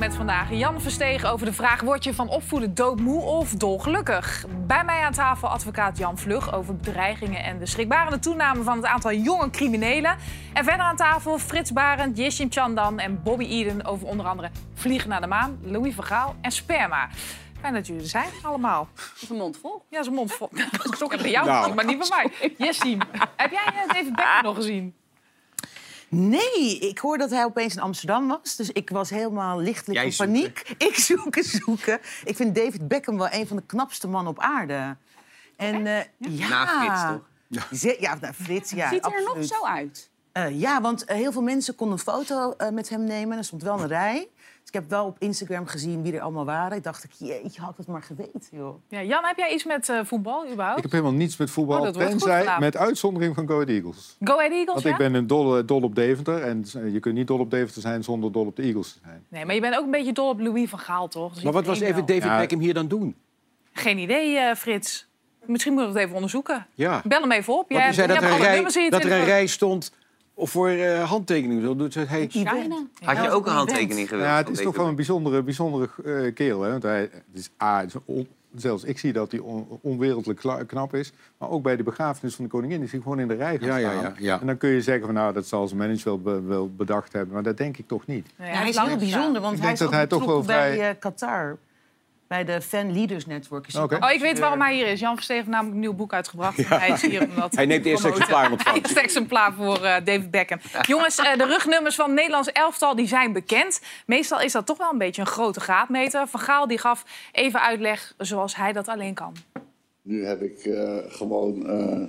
met vandaag Jan Verstegen over de vraag... word je van opvoeden doodmoe of dolgelukkig? Bij mij aan tafel advocaat Jan Vlug over bedreigingen... en de schrikbarende toename van het aantal jonge criminelen. En verder aan tafel Frits Barend, Yeshim Chandan en Bobby Eden... over onder andere Vliegen naar de maan, Louis van Gaal en Sperma. Fijn dat jullie er zijn, allemaal. Een mond vol. Ja, zijn mond vol. Sokken bij jou, Nou. maar niet bij mij. Jessim, heb jij David Beckham nog gezien? Nee, ik hoor dat hij opeens in Amsterdam was. Dus ik was helemaal lichtelijk Jij in zoeken. paniek. Ik zoeken, zoeken. Ik vind David Beckham wel een van de knapste mannen op aarde. En eh, ja. Na Frits, toch? Ze- Ja, nou, Frits, ja, Ziet er er nog zo uit? Eh, ja, want eh, heel veel mensen konden een foto met hem nemen. Er stond wel een rij. Ik heb wel op Instagram gezien wie er allemaal waren. Ik dacht, ik, jeetje, had ik het maar geweten, joh. Ja, Jan, heb jij iets met eh, voetbal überhaupt? Ik heb helemaal niets met voetbal, Oh, dat wordt goed tenzij met uitzondering van Go Ahead Eagles. Go Ahead Eagles, Want ja? ik ben een dol, dol op Deventer en eh, je kunt niet dol op Deventer zijn zonder dol op de Eagles te zijn. Nee, maar je bent ook een beetje dol op Louis van Gaal, toch? Dus Maar wat was even. David Ja. Beckham hier dan doen? Geen idee, eh, Frits. Misschien moeten we het even onderzoeken. Ja. Bel hem even op. Jij je zei dat er, een rij, dat er een rij stond voor eh, handtekeningen. Zo doet ze, hey, China. Had je ook een handtekening gewild? Ja, het is toch wel een bijzondere, bijzondere eh, kerel. Hè? Want hij, het is, A, het is on- zelfs ik zie dat hij on- onwereldlijk knap is. Maar ook bij de begrafenis van de koningin is hij gewoon in de rij gaan Ja, ja, staan. ja, ja. En dan kun je zeggen van nou, dat zal zijn manager wel, be- wel bedacht hebben. Maar dat denk ik toch niet. Hij is heel gestaan. bijzonder, want Ik hij denk is dat hij toch wel bij vrij- eh, Qatar. Bij de Fan Leaders Network. Is hij Oh, ik weet waarom hij hier is. Jan Versteeg heeft namelijk een nieuw boek uitgebracht. Hij is hier omdat Hij neemt eerst exemplaar in ontvangst. Eerst exemplaar voor eh, David Beckham. Jongens, eh, de rugnummers van het Nederlands elftal die zijn bekend. Meestal is dat toch wel een beetje een grote graadmeter. Van Gaal die gaf even uitleg zoals hij dat alleen kan. Nu heb ik eh, gewoon eh,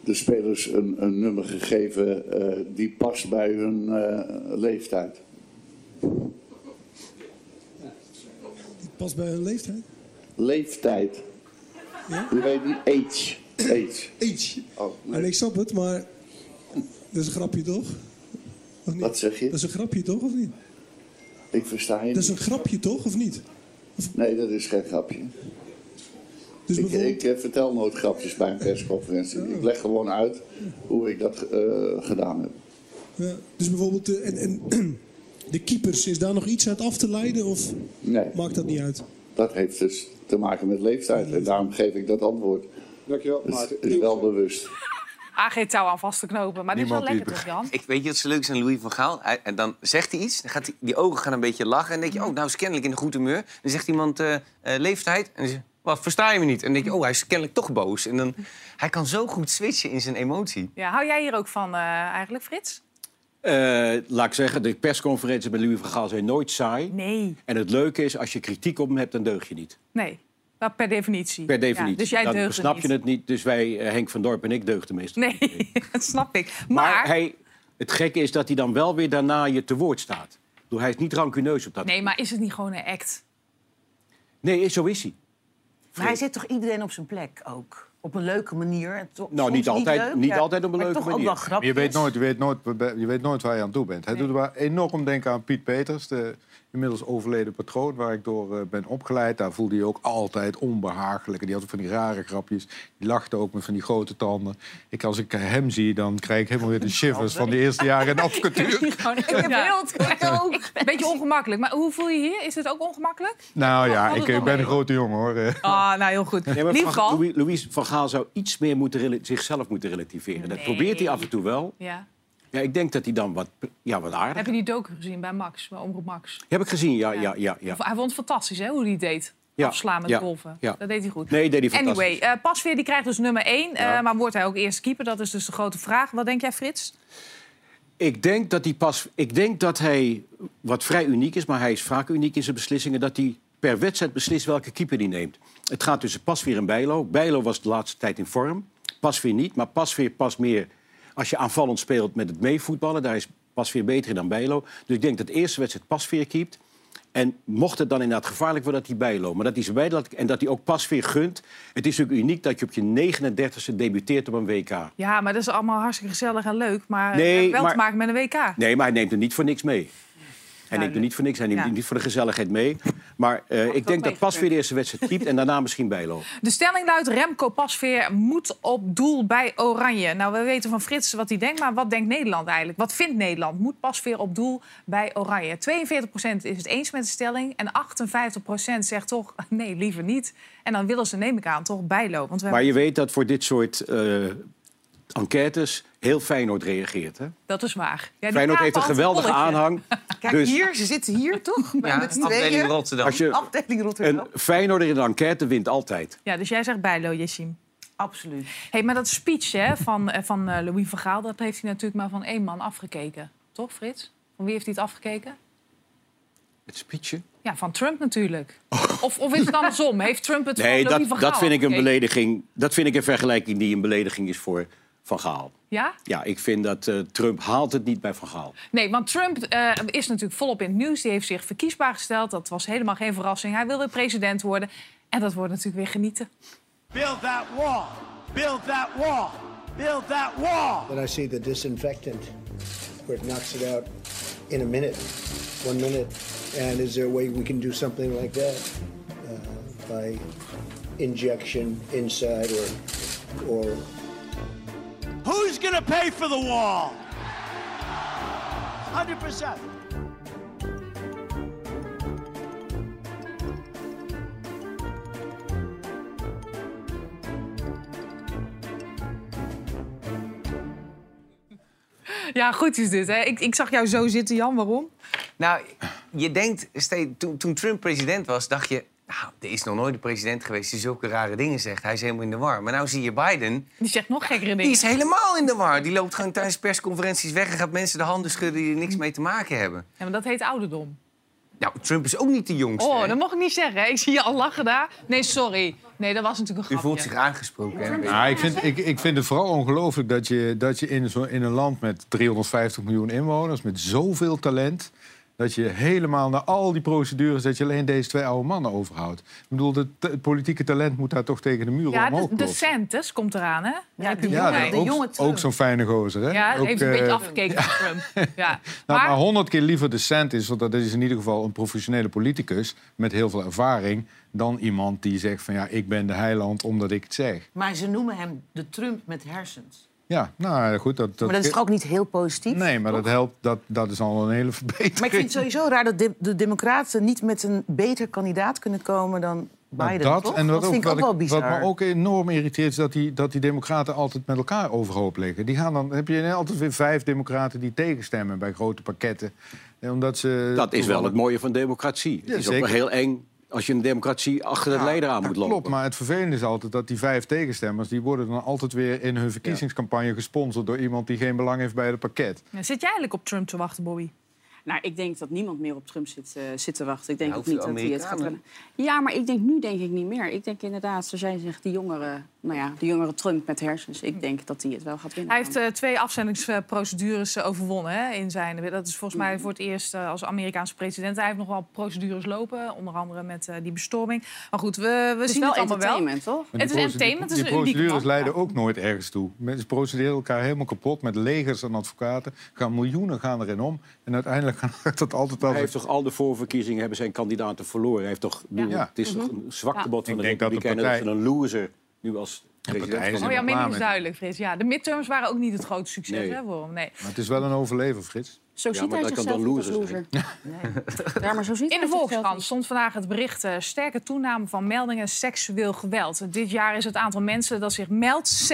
de spelers een, een nummer gegeven eh, die past bij hun eh, leeftijd. Pas bij hun leeftijd. Leeftijd. Ja? Je weet niet, age. Age. Age. Oh, nee. En ik snap het, maar dat is een grapje toch? Of niet? Wat zeg je? Dat is een grapje toch, of niet? Ik versta je Dat is een grapje toch, of niet? Nee, dat is geen grapje. Dus Ik, eh, vertel nooit grapjes bij een persconferentie. Ik leg gewoon uit hoe ik dat eh, gedaan heb. Ja, dus bijvoorbeeld... eh, en, en de keepers, is daar nog iets uit af te leiden? Of Nee, maakt dat niet uit? dat heeft dus te maken met leeftijd. En daarom geef ik dat antwoord. Dankjewel, Het is, is wel bewust. AG touw aan vast te knopen. Maar dit is wel lekker toch, Jan? Ik weet je wat zo leuk is aan Louis van Gaal? Hij- en dan zegt hij iets, dan gaat hij, die ogen gaan een beetje lachen. En dan denk je, oh, nou is kennelijk in een goed humeur. Dan zegt iemand eh, eh, leeftijd. En dan zeg je, wat, versta je me niet? En dan denk je, oh, hij is kennelijk toch boos. En dan, hij kan zo goed switchen in zijn emotie. Ja, hou jij hier ook van eh, eigenlijk, Frits? Eh, laat ik zeggen, de persconferenties bij Louis van Gaal zijn nooit saai. Nee. En het leuke is, als je kritiek op hem hebt, dan deug je niet. Nee. Nou, per definitie. Per definitie. Ja, dus jij dan deugde snap niet. je het niet. Dus wij, eh, Henk van Dorp en ik, deugden meestal. Nee, dat snap ik. Maar, Maar, hij, het gekke is dat hij dan wel weer daarna je te woord staat. Bedoel, Hij is niet rancuneus op dat. nee, maar is het niet gewoon een act? Nee, zo is hij. Maar hij zet toch iedereen op zijn plek ook? Op een leuke manier. Nou, niet altijd- leuk, niet altijd op een maar leuke toch manier. ook wel grapjes. Je weet, nooit, je, weet nooit, je weet nooit waar je aan toe bent. Hij doet wel enorm denken aan Piet Peters, de inmiddels overleden patroon... waar ik door eh, ben opgeleid. Daar voelde hij ook altijd onbehagelijk. En die had ook van die rare grapjes. Die lachte ook met van die grote tanden. Ik, als ik hem zie, dan krijg ik helemaal weer de shivers... van die eerste jaren in de Ik heb ja. beeld, ook. Een beetje ongemakkelijk. Maar hoe voel je hier? Is het ook ongemakkelijk? Nou ja, ik, ben een grote jongen, hoor. Ah, nou heel goed. Nee, maar Lief Van-. Louis, Louis van Gaal zou iets meer moeten zichzelf moeten relativeren. Dat probeert hij af en toe wel. Ja. Ja, ik denk dat hij dan wat, ja, wat aardig... Heb je die docu gezien bij Max, bij Omroep Max? Heb ik gezien, ja. ja, ja, ja. Hij vond het fantastisch, hè, hoe hij het deed. Ja, Afslaan met ja, golven. ja. Dat deed hij goed. Nee, deed hij fantastisch. Anyway, eh, Pasveer die krijgt dus nummer 1. Ja. maar wordt hij ook eerste keeper? Dat is dus de grote vraag. Wat denk jij, Frits? Ik denk dat hij pas. Ik denk dat hij wat vrij uniek is, maar hij is vaak uniek in zijn beslissingen. Dat hij per wedstrijd beslist welke keeper hij neemt. Het gaat tussen Pasveer en Bijlo. Bijlo was de laatste tijd in vorm. Pasveer niet, maar Pasveer past meer als je aanvallend speelt met het meevoetballen. Daar is Pasveer beter in dan Bijlo. Dus ik denk dat de eerste wedstrijd Pasveer keept. En mocht het dan inderdaad gevaarlijk worden, dat hij bijloopt. Maar dat hij ze laat, en dat hij ook Pasveer gunt. Het is natuurlijk uniek dat je op je 39e debuteert op een WK. Ja, maar dat is allemaal hartstikke gezellig en leuk. Maar Nee, het heeft wel maar- te maken met een WK. Nee, maar hij neemt er niet voor niks mee. Hij neemt er niet voor niks, hij neemt Ja. niet voor de gezelligheid mee. Maar eh, ik denk dat Pasveer de eerste wedstrijd keept en daarna misschien Bijlo. De stelling luidt Remco Pasveer moet op doel bij Oranje. Nou, we weten van Frits wat hij denkt, maar wat denkt Nederland eigenlijk? Wat vindt Nederland? Moet Pasveer op doel bij Oranje? 42% is het eens met de stelling en 58% zegt toch nee, liever niet. En dan willen ze, neem ik aan, toch Bijlo. Want we Maar hebben- je weet dat voor dit soort eh, enquêtes heel Feyenoord reageert. Hè? Dat is waar. Ja, Feyenoord heeft een geweldige aanhang. Kijk, Dus hier, ze zitten hier toch? Ja, met afdeling. Rotterdam. als je Afdeling Rotterdam. een Feyenoorder in de enquête wint altijd. Ja, dus jij zegt Bijlo, Jessim. Absoluut. Hey, maar dat speech hè, van, eh, van eh, Louis van Gaal... dat heeft hij natuurlijk maar van één man afgekeken. Toch, Frits? Van wie heeft hij het afgekeken? Het speechje? Ja, van Trump natuurlijk. Of, of is het andersom? Heeft Trump het Nee, van Louis dat, van Gaal dat vind ik een belediging. Dat vind ik een vergelijking die een belediging is voor Van Gaal. Ja? Ja, ik vind dat eh, Trump haalt het niet bij Van Gaal. Nee, want Trump eh, is natuurlijk volop in het nieuws. Die heeft zich verkiesbaar gesteld. Dat was helemaal geen verrassing. Hij wilde president worden. En dat wordt natuurlijk weer genieten. Build that wall. Build that wall. Build that wall. Then I see the disinfectant where it knocks it out in a minute, one minute. And is there a way we can do something like that uh, by injection inside or or Gonna pay for the wall? 100%. Ja, goed is dit. Hè? Ik, ik zag jou zo zitten, Jan. Waarom? Nou, je denkt, ste- toen, toen Trump president was, dacht je... Nou, er is nog nooit een president geweest die zulke rare dingen zegt. Hij is helemaal in de war. Maar nou zie je Biden, Die zegt nog gekkere die dingen. is helemaal in de war. Die loopt gewoon tijdens persconferenties weg... en gaat mensen de handen schudden die er niks mee te maken hebben. Ja, maar dat heet ouderdom. Nou, Trump is ook niet de jongste. Oh, hè? dat mag ik niet zeggen. hè? Ik zie je al lachen daar. Nee, sorry. Nee, dat was natuurlijk een U grapje. voelt zich aangesproken, hè? Ja, ik, vind, ik, ik vind het vooral ongelooflijk dat je, dat je in, zo, in een land met 350 miljoen inwoners, met zoveel talent, dat je helemaal naar al die procedures, dat je alleen deze twee oude mannen overhoudt. Ik bedoel, het, het politieke talent moet daar toch tegen de muur Ja, omhoog de, de. Santis komt eraan, hè? Ja, heb je de Ja, de ook, jonge Trump. ook zo'n fijne gozer, hè? Ja, Ook, heeft een eh, beetje afgekeken van Trump. Ja. Nou, maar Maar, honderd keer liever de cent is, want dat is in ieder geval een professionele politicus met heel veel ervaring, dan iemand die zegt van ja, ik ben de heiland omdat ik het zeg. Maar ze noemen hem de Trump met hersens. Ja, nou goed. Dat, dat, Maar dat is toch ook niet heel positief? Nee, maar dat helpt, dat, dat is al een hele verbetering. Maar ik vind het sowieso raar dat de, de Democraten niet met een beter kandidaat kunnen komen dan Nou, Biden. dat toch? en wat, dat vind ook, ik ook wat, wel ik- wat bizar. me ook enorm irriteert is dat die, dat die democraten altijd met elkaar overhoop liggen. Die gaan dan heb je altijd weer vijf democraten die tegenstemmen bij grote pakketten. Eh, Omdat ze Dat is wel het mooie van democratie. Het Ja, is ook zeker. wel heel eng als je een democratie achter de Ja, leider aan moet lopen. Klopt, maar het vervelende is altijd dat die vijf tegenstemmers... die worden dan altijd weer in hun verkiezingscampagne gesponsord... door iemand die geen belang heeft bij het pakket. Ja, zit jij eigenlijk op Trump te wachten, Bobby? Nou, ik denk dat niemand meer op Trump zit, eh, zit te wachten. Ik denk ook niet dat hij het gaat willen. Ja, maar ik denk nu denk ik niet meer. Ik denk inderdaad, zoals jij zegt, die jongere, nou ja, de jongere Trump met hersens. Ik denk dat hij het wel gaat winnen. Hij heeft eh, twee afzendingsprocedures eh, overwonnen hè, in zijn... Dat is volgens mij voor het eerst als Amerikaanse president. Hij heeft nog wel procedures lopen, onder andere met eh, die bestorming. Maar goed, we, we het zien wel het allemaal wel. entertainment, toch? Het die is entertainment, het is Die procedures man. leiden ook nooit ergens toe. Mensen procederen elkaar helemaal kapot met legers en advocaten. Gaan miljoenen gaan erin om. En uiteindelijk dat altijd Hij al... heeft toch al de voorverkiezingen hebben zijn kandidaten verloren. Hij heeft toch, bedoel, Ja. Het is toch een zwaktebod van Ik de denk dat de Republikeinen dat partij- ze een loser nu als president partij is van Oh ja, minder is duidelijk, Frits. Ja, de midterms waren ook niet het grote succes Nee. hè, voor hem. Nee. Maar het is wel een overlever, Frits. Zo ziet hij zichzelf dan niet als loser loser. Ja, maar zo ziet In de Volkskrant stond vandaag het bericht... eh, sterke toename van meldingen seksueel geweld. Dit jaar is het aantal mensen dat zich meldt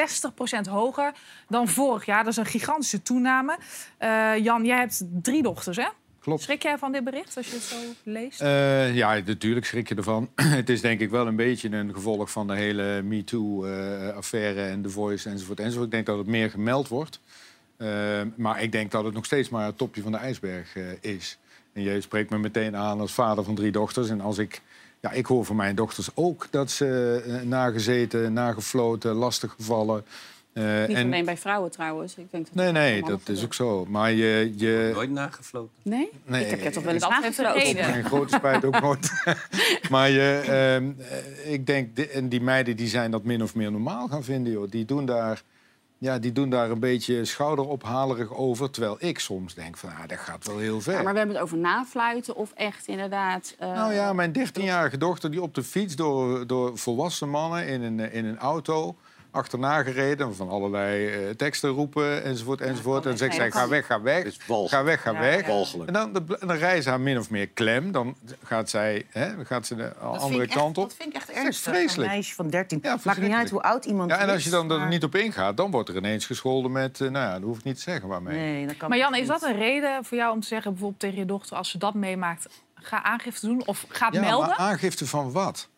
60% hoger dan vorig jaar. Dat is een gigantische toename. Eh, Jan, jij hebt drie dochters, hè? Klopt. Schrik jij van dit bericht als je het zo leest? Eh, ja, natuurlijk schrik je ervan. het is denk ik wel een beetje een gevolg van de hele MeToo-affaire en The Voice enzovoort, enzovoort. Ik denk dat het meer gemeld wordt. Eh, maar ik denk dat het nog steeds maar het topje van de ijsberg eh, is. En je spreekt me meteen aan als vader van drie dochters. En als ik, ja, ik hoor van mijn dochters ook dat ze eh, nagezeten, nagefloten, lastiggevallen. eh, Niet en, alleen bij vrouwen trouwens. Ik denk dat nee, nee, dat is ook zo. Maar je, je, Nooit nagefloten. Nee? Nee, ik heb je toch wel eens reden. Mijn grote spijt ook nooit. maar je, ehm, eh, ik denk, en die meiden die zijn dat min of meer normaal gaan vinden. Joh. Die doen daar ja, die doen daar een beetje schouderophalerig over. Terwijl ik soms denk van, ah, dat gaat wel heel ver. Ja, maar we hebben het over nafluiten of echt inderdaad... eh, Nou ja, mijn 13-jarige dochter die op de fiets door, door volwassen mannen in een, in een auto achterna gereden, van allerlei eh, teksten roepen enzovoort enzovoort. en dan zegt zij, ga weg, ga weg, is ga weg, ga Ja, weg. ja. En dan, dan, ze haar min of meer klem. Dan gaat zij hè, dan gaat ze de Dat andere echt- kant op. Dat vind ik echt Dat is ernstig. vreselijk. Een meisje van 13. Ja, Maakt niet uit hoe oud iemand Ja, en als is, je dan er maar- niet op ingaat, dan wordt er ineens gescholden met... eh, nou ja, dat hoef ik niet te zeggen waarmee. Nee, dat kan Maar Jan, is dat een reden voor jou om te zeggen, bijvoorbeeld tegen je dochter, als ze dat meemaakt, ga aangifte doen of ga het Ja, melden? maar aangifte van wat?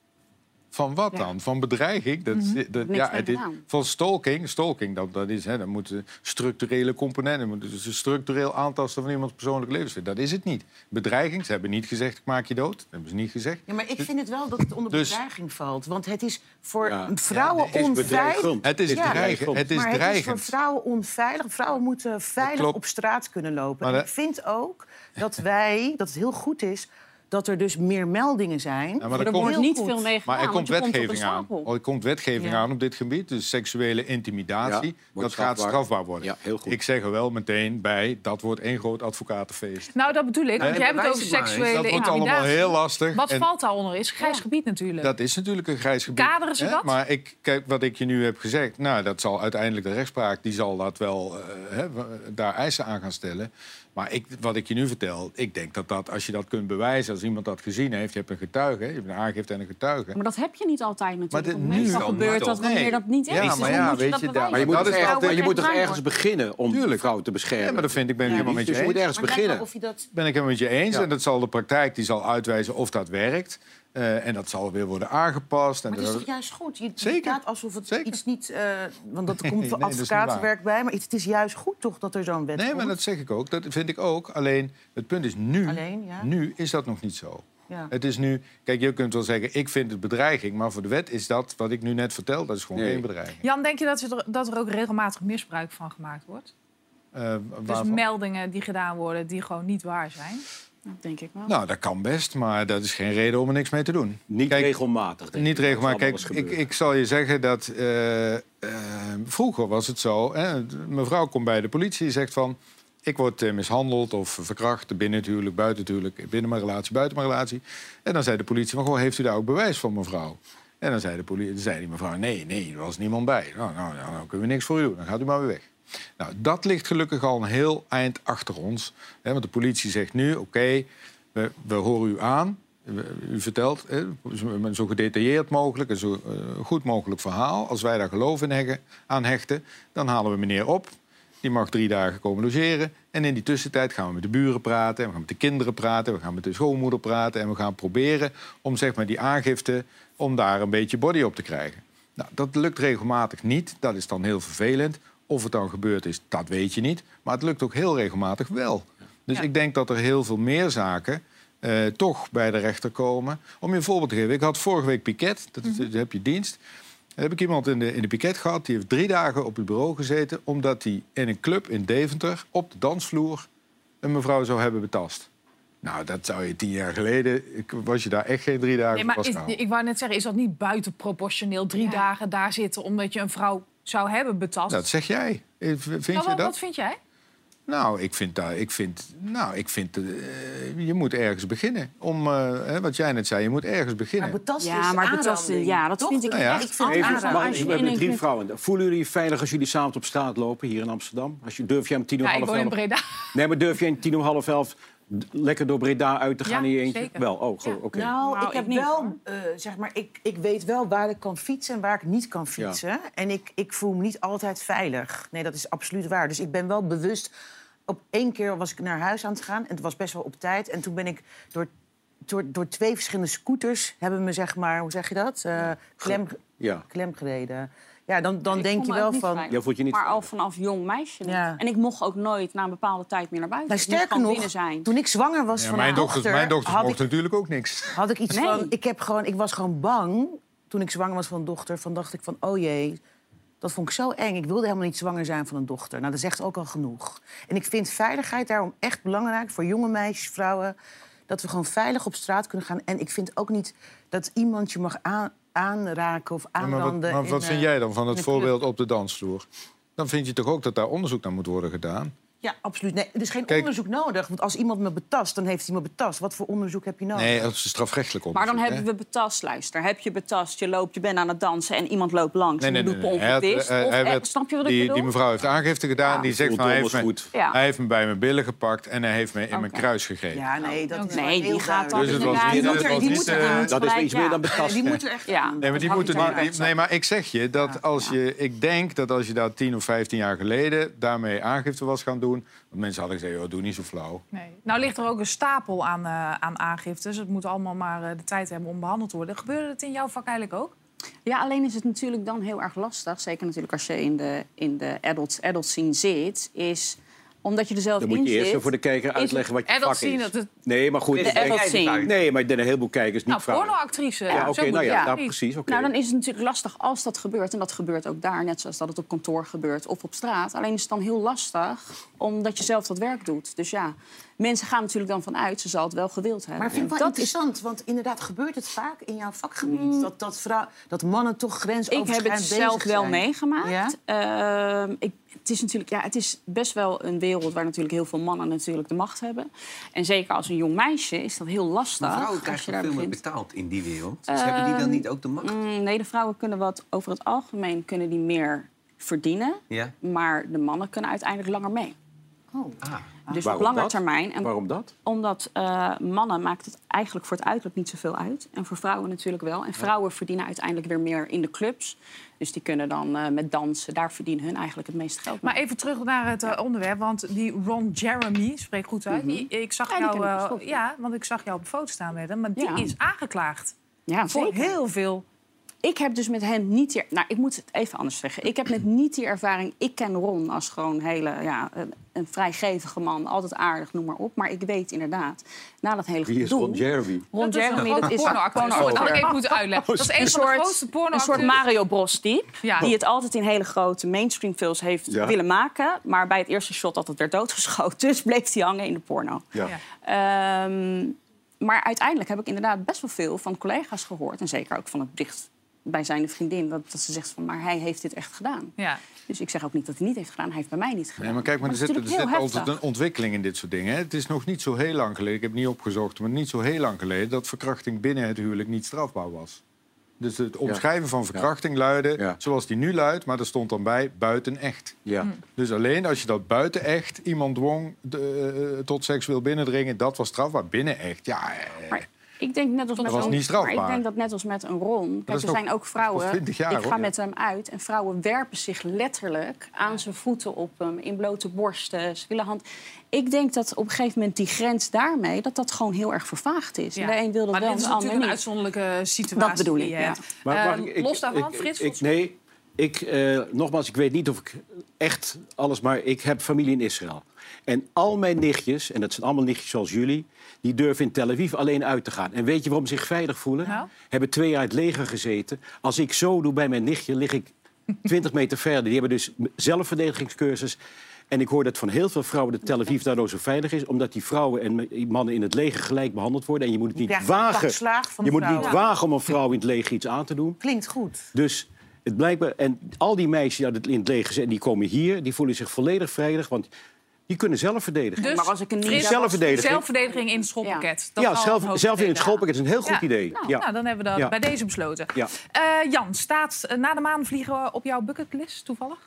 Van wat Ja. dan? Van bedreiging? Dat, Mhm. dat- ja, het is- van stalking. Stalking, dat, dat is, hè, dat moeten structurele componenten. Dus een structureel aantasten van iemands persoonlijk levensfeer. Dat is het niet. Bedreiging, ze hebben niet gezegd, ik maak je dood. Dat hebben ze niet gezegd. Ja, maar ik vind het wel dat het onder Dus- bedreiging valt. Want het is voor Ja. vrouwen Het is onveilig. bedreigend. Het is Ja, dreigen. Het is maar het is dreigend. voor vrouwen onveilig. Vrouwen moeten veilig op straat kunnen lopen. Maar En ik vind ook dat wij, dat het heel goed is dat er dus meer meldingen zijn. Ja, maar er er komt- wordt niet goed. veel mee gedaan, Maar er komt wetgeving aan. Oh, Er komt wetgeving Ja. aan op dit gebied. Dus seksuele intimidatie, Ja, dat gaat strafbaar. worden. Ja, heel goed. Ik zeg er wel meteen bij, dat wordt één groot advocatenfeest. Nou, dat bedoel ik. Want jij hebt het over seksuele Dat wordt allemaal intimidatie. heel lastig. Wat En- valt daaronder? Is grijs gebied natuurlijk. Dat is natuurlijk een grijs gebied. Kaderen ze dat? Maar ik, kijk, wat ik je nu heb gezegd, nou, dat zal uiteindelijk de rechtspraak die zal dat wel eh, daar eisen aan gaan stellen. Maar ik, wat ik je nu vertel, ik denk dat, dat als je dat kunt bewijzen, als iemand dat gezien heeft, je hebt een getuige, je hebt een aangifte en een getuige. Maar dat heb je niet altijd natuurlijk. dit- Want nu gebeurt maar dat wanneer Nee. dat niet is. Ja, maar ja, moet je weet dat je? Maar je moet, Dat is ergens, je moet toch ergens beginnen om Tuurlijk. vrouw te beschermen. Ja, maar dat vind ik, ben ik Ja, helemaal met je dus je moet eens. ergens Maar het lijkt beginnen. of je dat... Ben ik helemaal met je eens. Ja. En dat zal de praktijk die zal uitwijzen of dat werkt. Eh, en dat zal weer worden aangepast. En Maar het is toch juist goed? Je Zeker. praat alsof het Zeker. iets niet... eh, want dat komt nee, advocatenwerk bij. Maar het is juist goed toch dat er zo'n wet Nee, maar dat zeg ik ook. Dat vind ik ook. Alleen, het punt is nu... Alleen, ja. Nu is dat nog niet zo. Ja. Het is nu... Kijk, je kunt wel zeggen, ik vind het bedreiging. Maar voor de wet is dat, wat ik nu net vertel, dat is gewoon Nee. geen bedreiging. Jan, denk je dat er, dat er ook regelmatig misbruik van gemaakt wordt? Eh, Dus meldingen die gedaan worden die gewoon niet waar zijn? Dat denk ik wel. Nou, dat kan best, maar dat is geen reden om er niks mee te doen. Niet Kijk, regelmatig. denk Niet ik. regelmatig. Kijk, ik, ik zal je zeggen dat eh, eh, vroeger was het zo. Hè, mevrouw komt bij de politie en zegt van... ik word eh, mishandeld of verkracht binnen het huwelijk, buiten het huwelijk... binnen mijn relatie, buiten mijn relatie. En dan zei de politie van, goh, heeft u daar ook bewijs van, mevrouw? En dan zei, de politie, zei die mevrouw, nee, nee, er was niemand bij. Nou, nou, nou, dan kunnen we niks voor u doen, dan gaat u maar weer weg. Nou, dat ligt gelukkig al een heel eind achter ons. Hè, want de politie zegt nu, oké, we, we horen u aan. U vertelt hè, zo- gedetailleerd mogelijk, een zo eh, goed mogelijk verhaal. Als wij daar geloof in heggen- aan hechten, dan halen we meneer op. Die mag drie dagen komen logeren. En in die tussentijd gaan we met de buren praten. En we gaan met de kinderen praten. We gaan met de schoonmoeder praten. En we gaan proberen om zeg maar, die aangifte... om daar een beetje body op te krijgen. Nou, dat lukt regelmatig niet. Dat is dan heel vervelend. Of het dan gebeurd is, dat weet je niet. Maar het lukt ook heel regelmatig wel. Dus Ja. ik denk dat er heel veel meer zaken eh, toch bij de rechter komen. Om je een voorbeeld te geven. Ik had vorige week piket, dat is, daar heb je dienst. Dan heb ik iemand in de, in de piket gehad, die heeft drie dagen op het bureau gezeten... omdat hij in een club in Deventer op de dansvloer een mevrouw zou hebben betast. Nou, dat zou je tien jaar geleden... ik- was je daar echt geen drie dagen Nee, voor maar is, ik wou net zeggen, is dat niet buitenproportioneel drie dagen daar zitten omdat je een vrouw zou hebben betast? Dat zeg jij. Eh, Vind Nou, je wat, dat? wat vind jij? Nou, ik vind, dat, ik vind, nou, ik vind eh, je moet ergens beginnen. Om, eh, hè, wat jij net zei, je moet ergens beginnen. Maar Ja, is maar betasten, ja, dat toch? vind ik Nou ja. echt Ik vind Even, mag ik- je drie vrouwen. Voelen jullie je veilig als jullie s'avonds op straat lopen hier in Amsterdam? Als je, durf jij om tien uur Ja, ik half elf... Breda. Nee, maar durf jij om tien uur half elf lekker door Breda uit te gaan Ja, in je eentje? zeker. Wel, oh, Ja. oké. Nou, Nou, ik heb ik wel, eh, zeg maar, ik, ik weet wel waar ik kan fietsen en waar ik niet kan fietsen. En ik, ik voel me niet altijd veilig. Nee, dat is absoluut waar. Dus ik ben wel bewust. Op één keer was ik naar huis aan het gaan en het was best wel op tijd. En toen ben ik door, door, door twee verschillende scooters hebben me, zeg maar, hoe zeg je dat? Eh, klem, Ja. klem gereden. Ja, dan, dan Ik denk je wel van. Jij voelt je niet Maar al vanaf jong meisje. niet. Ja. En ik mocht ook nooit na een bepaalde tijd meer naar buiten. Nou, sterker nog, binnen zijn. toen ik zwanger was Ja, van mijn, dochter, mijn mochten ik, natuurlijk ook niks. had ik iets Nee. van. Ik, heb gewoon, ik was gewoon bang toen ik zwanger was van een dochter. Van dacht ik van, oh jee, dat vond ik zo eng. Ik wilde helemaal niet zwanger zijn van een dochter. Nou, dat zegt ook al genoeg. En ik vind veiligheid daarom echt belangrijk voor jonge meisjes, vrouwen. Dat we gewoon veilig op straat kunnen gaan. En ik vind ook niet dat iemand je mag aan, aanraken of Ja, maar wat, aanranden. maar wat eh, vind jij dan van het voorbeeld op de dansvloer? dan vind je toch ook dat daar onderzoek naar moet worden gedaan? Ja, absoluut. Nee, er is geen Kijk- onderzoek nodig. Want als iemand me betast, dan heeft hij me betast. Wat voor onderzoek heb je nodig? Nee, dat is strafrechtelijk Maar onderzoek. dan hè? hebben we betast, luister. Heb je betast, je loopt, je bent aan het dansen... en iemand loopt langs Nee, nee, en nee. Hij had, eh, Of, hij eh, werd- snap je wat ik die, bedoel? die mevrouw heeft aangifte gedaan. Ja. Die zegt van, hij heeft, me, goed. Ja. hij heeft me bij mijn billen gepakt en hij heeft me in mijn kruis gegrepen. Ja, nee, dat is Nee, die gaat dan Dus het was niet-. Dat is iets meer dan betast. die moet er echt. Nee, maar, die moeten, nee, maar ik zeg je dat als je... Ik denk dat als je daar 10 of 15 jaar geleden daarmee aangifte was gaan doen... Want mensen hadden gezegd, joh, doe niet zo flauw. Nee. Nou ligt er ook een stapel aan, eh, aan aangiftes. Het moet allemaal maar eh, de tijd hebben om behandeld te worden. Gebeurde het in jouw vak eigenlijk ook? Ja, alleen is het natuurlijk dan heel erg lastig. Zeker natuurlijk als je in de, in de adult, adult scene zit. Is omdat je er zelf Dan in moet je eerst zit. voor de kijker uitleggen wat je vak is. dat het- Nee, maar goed. De ik. Nee, maar ik denk een heleboel kijkers niet Nou, vragen. pornoactrice. Ja, Zo oké, moet nou ja, nou, precies. oké. Nou, dan is het natuurlijk lastig als dat gebeurt. En dat gebeurt ook daar, net zoals dat het op kantoor gebeurt of op straat. Alleen is het dan heel lastig, omdat je zelf dat werk doet. Dus ja, mensen gaan natuurlijk dan vanuit, ze zal het wel gewild hebben. Maar ik vind het En wel dat is interessant, want inderdaad gebeurt het vaak in jouw vakgebied. Dat, dat, vrouw, dat mannen toch Ik grensoverschrijdend heb het zelf wel meegemaakt. Ja? Ehm, ik, het is natuurlijk, ja, het is best wel een wereld waar natuurlijk heel veel mannen natuurlijk de macht hebben. En zeker als een jong meisje is dat heel lastig. Maar vrouwen krijgen veel meer betaald in die wereld. Dus hebben die dan niet ook de macht? Mm, nee, de vrouwen kunnen wat over het algemeen kunnen die meer verdienen. Ja. Maar de mannen kunnen uiteindelijk langer mee. Oh. Ah. Dus Waarom op lange dat? termijn. En Waarom dat? omdat eh, mannen maakt het eigenlijk voor het uiterlijk niet zoveel uit. En voor vrouwen natuurlijk wel. En vrouwen verdienen uiteindelijk weer meer in de clubs. Dus die kunnen dan eh, met dansen, daar verdienen hun eigenlijk het meeste geld mee. Maar even terug naar het eh, onderwerp, want die Ron Jeremy, spreek goed uit. die, ik zag Mhm. Ja, die jou, ik eh, ja, want ik zag jou op de foto staan met hem, maar die Ja. is aangeklaagd ja, voor zeker. heel veel. Ik heb dus met hen niet die... Nou, ik moet het even anders zeggen. Ik heb met niet die ervaring... Ik ken Ron als gewoon hele, ja, een, een vrijgevige man. Altijd aardig, noem maar op. Maar ik weet inderdaad, na dat hele Wie is gedoe... Ron Jeremy? Ron dat is Jeremy, een dat is pornoacteur. porno- Sorry, dat had ik even moeten uitleggen. Dat is een, een van de soort, een soort Mario Bros type. Ja. Die het altijd in hele grote mainstream films heeft Ja. willen maken. Maar bij het eerste shot altijd werd doodgeschoten. Dus bleef hij hangen in de porno. Ja. Ja. Ehm, maar uiteindelijk heb ik inderdaad best wel veel van collega's gehoord. En zeker ook van het dicht bij zijn vriendin. Dat, dat ze zegt van, maar hij heeft dit echt gedaan. Ja. Dus ik zeg ook niet dat hij niet heeft gedaan. Hij heeft bij mij niet gedaan. Nee, maar kijk, maar er zit, er zit altijd een ontwikkeling in dit soort dingen. Hè. Het is nog niet zo heel lang geleden, ik heb het niet opgezocht... maar niet zo heel lang geleden dat verkrachting binnen het huwelijk niet strafbaar was. Dus het omschrijven van verkrachting luidde Ja. zoals die nu luidt... maar er stond dan bij buiten echt. Ja. Dus alleen als je dat buiten echt iemand dwong de, eh, tot seksueel binnendringen... dat was strafbaar. Binnen echt, ja... eh, Maar ik denk net als met was een, niet strafbaar. Maar ik denk dat net als met een Ron. Kijk, er zijn ook vrouwen. nog 20 jaar, ik hoor, ga ja. met hem uit en vrouwen werpen zich letterlijk aan zijn voeten op hem, in blote borsten, ze willen hand. Ik denk dat op een gegeven moment die grens daarmee dat dat gewoon heel erg vervaagd is. En de een wil dat maar wel, dit is en de ander natuurlijk een niet. uitzonderlijke situatie Dat bedoel die ik, ja. Maar los daarvan, ik- Frits? Ik, nee, ik, eh, nogmaals, ik weet niet of ik echt alles... maar ik heb familie in Israël. En al mijn nichtjes, en dat zijn allemaal nichtjes zoals jullie... die durven in Tel Aviv alleen uit te gaan. En weet je waarom ze zich veilig voelen? Nou? Hebben twee jaar in het leger gezeten. Als ik zo doe bij mijn nichtje, lig ik 20 meter verder. Die hebben dus zelfverdedigingscursus... En ik hoor dat van heel veel vrouwen dat Tel Aviv daardoor zo veilig is... omdat die vrouwen en mannen in het leger gelijk behandeld worden. En je moet het niet wagen. Je moet niet vrouwen. wagen om een vrouw in het leger iets aan te doen. Klinkt goed. Dus het blijkbaar... En al die meisjes die uit het- in het leger zijn, die komen hier... die voelen zich volledig veilig, want die kunnen zelf verdedigen. Dus Maar als ik een ninja Zelfverdediging. zelfverdediging in het schoolpakket. Dat ja, zelf, zelf in het schoolpakket is een heel goed Ja. idee. Nou, ja. nou, dan hebben we dat Ja. bij deze besloten. Ja. Eh, Jan, staat na de maan vliegen op jouw bucketlist toevallig?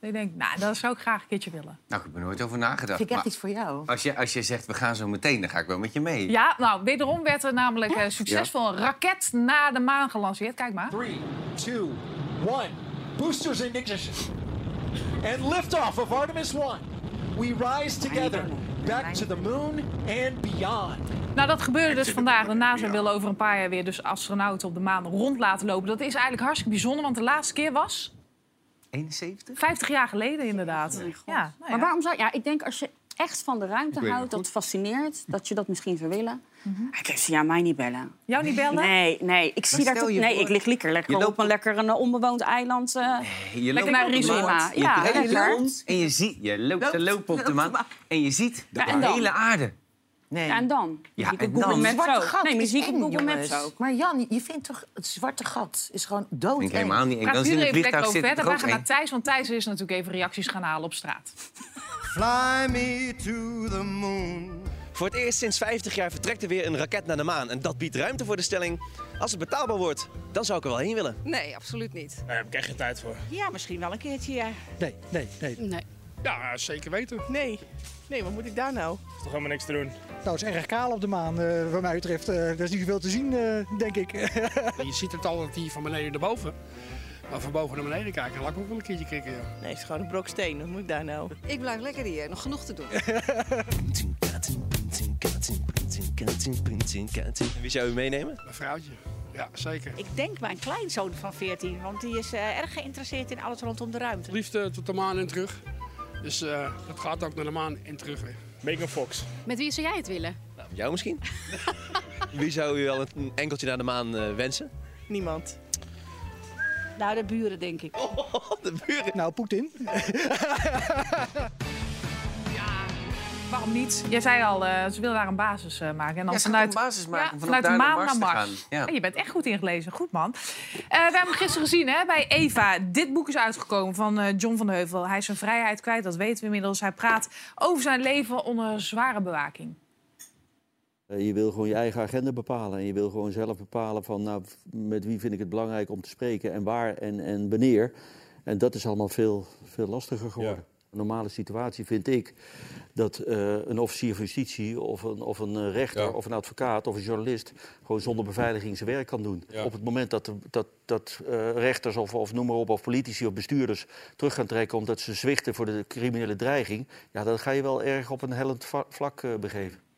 Ik denk, nou, dat zou ik graag een keertje willen. Nou, ik heb er nooit over nagedacht. Vind ik echt Maar iets voor jou. als, je, als je zegt, we gaan zo meteen, dan ga ik wel met je mee. Ja, nou, wederom werd er namelijk eh, succesvol een raket naar de maan gelanceerd. Kijk maar. Three, two, one. Boosters in ignition. And liftoff of Artemis 1. We rise together back to the moon and beyond. Nou, dat gebeurde dus vandaag. De NASA wil over een paar jaar weer dus astronauten op de maan rond laten lopen. Dat is eigenlijk hartstikke bijzonder, want de laatste keer was 71? 50 jaar geleden inderdaad. Ja, nou ja. Maar waarom zou... Ja, ik denk als je echt van de ruimte houdt, dat fascineert, dat je dat misschien zou willen. Ik heb ze ja, mij niet bellen. Jou niet bellen? Nee, nee. Ik zie daar toch- je Nee, voor- ik lig lekker, lekker Je op loopt een op- lekker een onbewoond eiland. eh. Je Lekker loopt naar Rizoma. je Ja, lekker. rond en je ziet, je loopt te lopen op de maan en je ziet de Ja, hele aarde. Nee. Ja, en dan? Ja, en Google dan? Maps zwarte ook. gat Nee, maar is zie ik op Google Maps ook. Maar Jan, je vindt toch het zwarte gat is gewoon dood. Ik helemaal niet Dan in het even lekker vliegtuig verder. We gaan naar Thijs, want Thijs is natuurlijk even reacties gaan halen op straat. Fly me to the moon. Voor het eerst sinds 50 jaar vertrekt er weer een raket naar de maan. En dat biedt ruimte voor de stelling. Als het betaalbaar wordt, dan zou ik er wel heen willen. Nee, absoluut niet. Daar heb ik echt geen tijd voor. Ja, misschien wel een keertje, ja. Nee, nee, nee. Nee. Ja, zeker weten. Nee. Nee, wat moet ik daar nou? is toch helemaal niks te doen. Nou, het is erg kaal op de maan, eh, wat mij betreft. Eh, er is niet zoveel te zien, eh, denk ik. Je ziet het altijd hier van beneden naar boven. Maar van boven naar beneden kijken, laat ik ook wel een keertje kijken. Ja. Nee, het is gewoon een brok steen. Wat moet ik daar nou? Ik blijf lekker hier. Nog genoeg te doen. En wie zou u meenemen? Een vrouwtje. Ja, zeker. Ik denk mijn kleinzoon van 14, want die is eh, erg geïnteresseerd in alles rondom de ruimte. Liefst eh, tot de maan en terug. Dus eh dat gaat ook naar de maan en terug weer. Megan Fox. Met wie zou jij het willen? Nou, jou misschien? wie zou u wel een enkeltje naar de maan eh, wensen? Niemand. Nou, de buren, denk ik. de buren? Nou, Poetin. Waarom niet? Jij zei al, eh, ze willen daar een basis eh, maken. En dan Ja, vanuit, een basis maken Ja, vanuit de maan naar naar Mars Mars. te gaan. Ja. Je bent echt goed ingelezen. Goed, man. Eh, we hebben hem gisteren gezien hè, bij Eva. Dit boek is uitgekomen van eh, John van de Heuvel. Hij is zijn vrijheid kwijt, dat weten we inmiddels. Hij praat over zijn leven onder zware bewaking. Eh, Je wil gewoon je eigen agenda bepalen. En je wil gewoon zelf bepalen van nou, met wie vind ik het belangrijk om te spreken en waar en, en wanneer. En dat is allemaal veel, veel lastiger geworden. Een normale situatie vind ik dat eh, een officier van justitie of een, of een eh, rechter of een advocaat of een journalist gewoon zonder beveiliging zijn werk kan doen. Ja. Op het moment dat, dat, dat eh, rechters of, of noem maar op, of politici of bestuurders terug gaan trekken omdat ze zwichten voor de criminele dreiging, ja, dan ga je wel erg op een hellend vlak begeven.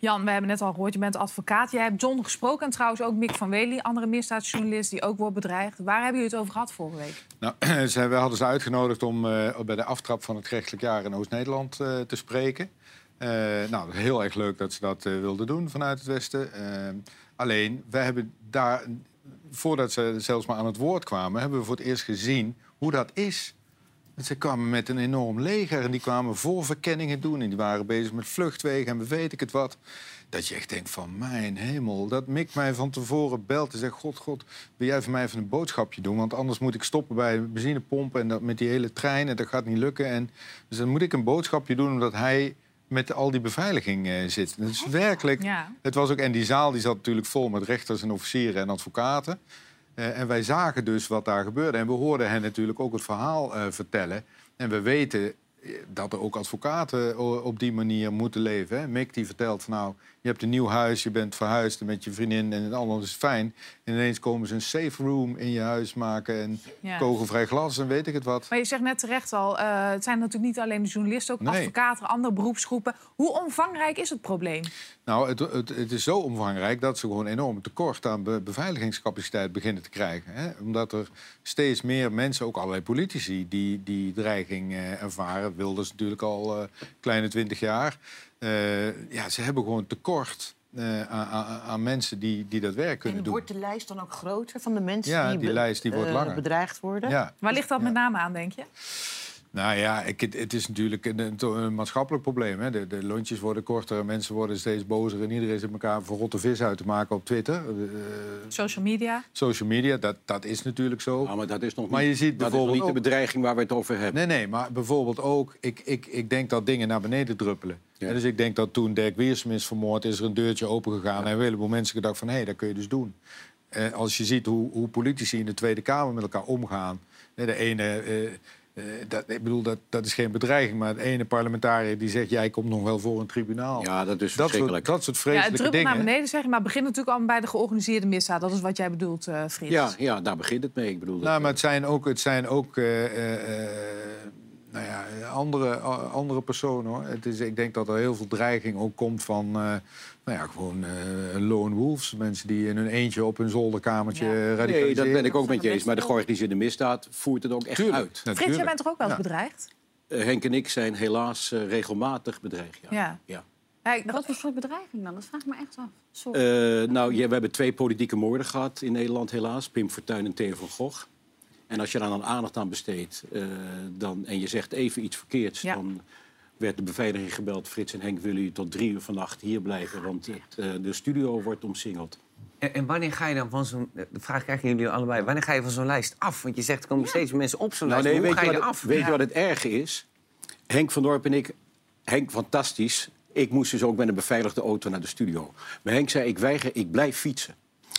Jan, we hebben net al gehoord, je bent advocaat. Jij hebt John gesproken en trouwens ook Mick van Wely, andere misdaadjournalist die ook wordt bedreigd. Waar hebben jullie het over gehad vorige week? Nou, ze, we hadden ze uitgenodigd om eh, bij de aftrap van het gerechtelijk jaar in Oost-Nederland eh, te spreken. Eh, nou, heel erg leuk dat ze dat wilden doen vanuit het Westen. Alleen, we hebben daar, voordat ze zelfs maar aan het woord kwamen, hebben we voor het eerst gezien hoe dat is. Ze kwamen met een enorm leger en die kwamen voorverkenningen doen. En die waren bezig met vluchtwegen en weet ik het wat. Dat je echt denkt van, mijn hemel. Dat Mick mij van tevoren belt en zegt... God, God, wil jij voor mij even een boodschapje doen? Want anders moet ik stoppen bij de benzinepomp... en dat met die hele trein en dat gaat niet lukken. En, dus dan moet ik een boodschapje doen omdat hij met al die beveiliging eh, zit. Dat is werkelijk... Ja. Het was ook, en die zaal die zat natuurlijk vol met rechters en officieren en advocaten. Eh, en wij zagen dus wat daar gebeurde. En we hoorden hen natuurlijk ook het verhaal eh, vertellen. En we weten dat er ook advocaten o- op die manier moeten leven. Hè. Mick die vertelt van nou, je hebt een nieuw huis, je bent verhuisd met je vriendin en alles is fijn. En ineens komen ze een safe room in je huis maken en Ja. kogelvrij glas en weet ik het wat. Maar je zegt net terecht al, eh, het zijn natuurlijk niet alleen de journalisten, ook Nee. advocaten, andere beroepsgroepen. Hoe omvangrijk is het probleem? Nou, het, het, het is zo omvangrijk dat ze gewoon enorm tekort aan be- beveiligingscapaciteit beginnen te krijgen. Hè? Omdat er steeds meer mensen, ook allerlei politici, die die dreiging eh, ervaren. Wilders natuurlijk al eh kleine twintig jaar. Eh, ja, ze hebben gewoon tekort eh, aan, aan, aan mensen die, die dat werk kunnen En doen. wordt de lijst dan ook groter van de mensen Ja, die, lijst die wordt langer. bedreigd worden? Ja. Waar ligt dat met name aan, denk je? Nou ja, ik, het, het is natuurlijk een, een, een maatschappelijk probleem. Hè. De, de lontjes worden korter, mensen worden steeds bozer... en iedereen zit elkaar voor rotte vis uit te maken op Twitter. Eh, Social media? social media, dat, dat is natuurlijk zo. maar dat is nog Maar niet, je ziet dat is nog bijvoorbeeld niet de bedreiging waar we het over hebben. Nee, nee, maar bijvoorbeeld ook... Ik, ik, ik denk dat dingen naar beneden druppelen. En dus ik denk dat toen Dirk Wiersum is vermoord... is er een deurtje opengegaan en een heleboel mensen gedacht van... hé, dat kun je dus doen. Eh, als je ziet hoe, hoe politici in de Tweede Kamer met elkaar omgaan... hè, de ene... eh, eh, dat, ik bedoel, dat, dat is geen bedreiging, maar de ene parlementariër die zegt... jij komt nog wel voor een tribunaal. Ja, dat is dat soort, verschrikkelijk. dat soort Ja, het vreselijke dingen. naar beneden, zeg je, maar het begint natuurlijk al bij de georganiseerde misdaad. Dat is wat jij bedoelt, eh Frits. Ja, ja, daar begint het mee. Ik bedoel, Nou, maar het zijn ook, het zijn ook eh, eh, eh, nou ja, andere, andere personen. Hoor. Het is, ik denk dat er heel veel dreiging ook komt van eh, nou ja, gewoon eh, lone wolves. Mensen die in hun eentje op hun zolderkamertje radicaliseren. Nee, dat ben ik ook met je eens. Maar de georganiseerde misdaad voert het ook echt Tuurlijk, uit. Frits, jij bent toch ook wel eens Ja. bedreigd? Eh, Henk en ik zijn helaas eh, regelmatig bedreigd. Ja. Ja. Wat voor soort bedreiging dan? Dat vraag ik me echt af. Sorry. Eh, nou, ja, we hebben twee politieke moorden gehad in Nederland helaas. Pim Fortuyn en Theo van Gogh. En als je daar dan aandacht aan besteedt eh, dan, en je zegt even iets verkeerds... Ja. dan werd de beveiliging gebeld. Frits en Henk, willen jullie tot drie uur vannacht hier blijven? Want het, eh, de studio wordt omsingeld. En, en wanneer ga je dan van zo'n... De vraag krijg je jullie allebei. Wanneer ga je van zo'n lijst af? Want je zegt, er komen steeds meer mensen op zo'n Nou, lijst. nee, hoe je, ga je wat, er het- af? weet je wat het erge is? Henk van Dorp en ik... Henk, fantastisch. Ik moest dus ook met een beveiligde auto naar de studio. Maar Henk zei, ik weiger, ik blijf fietsen.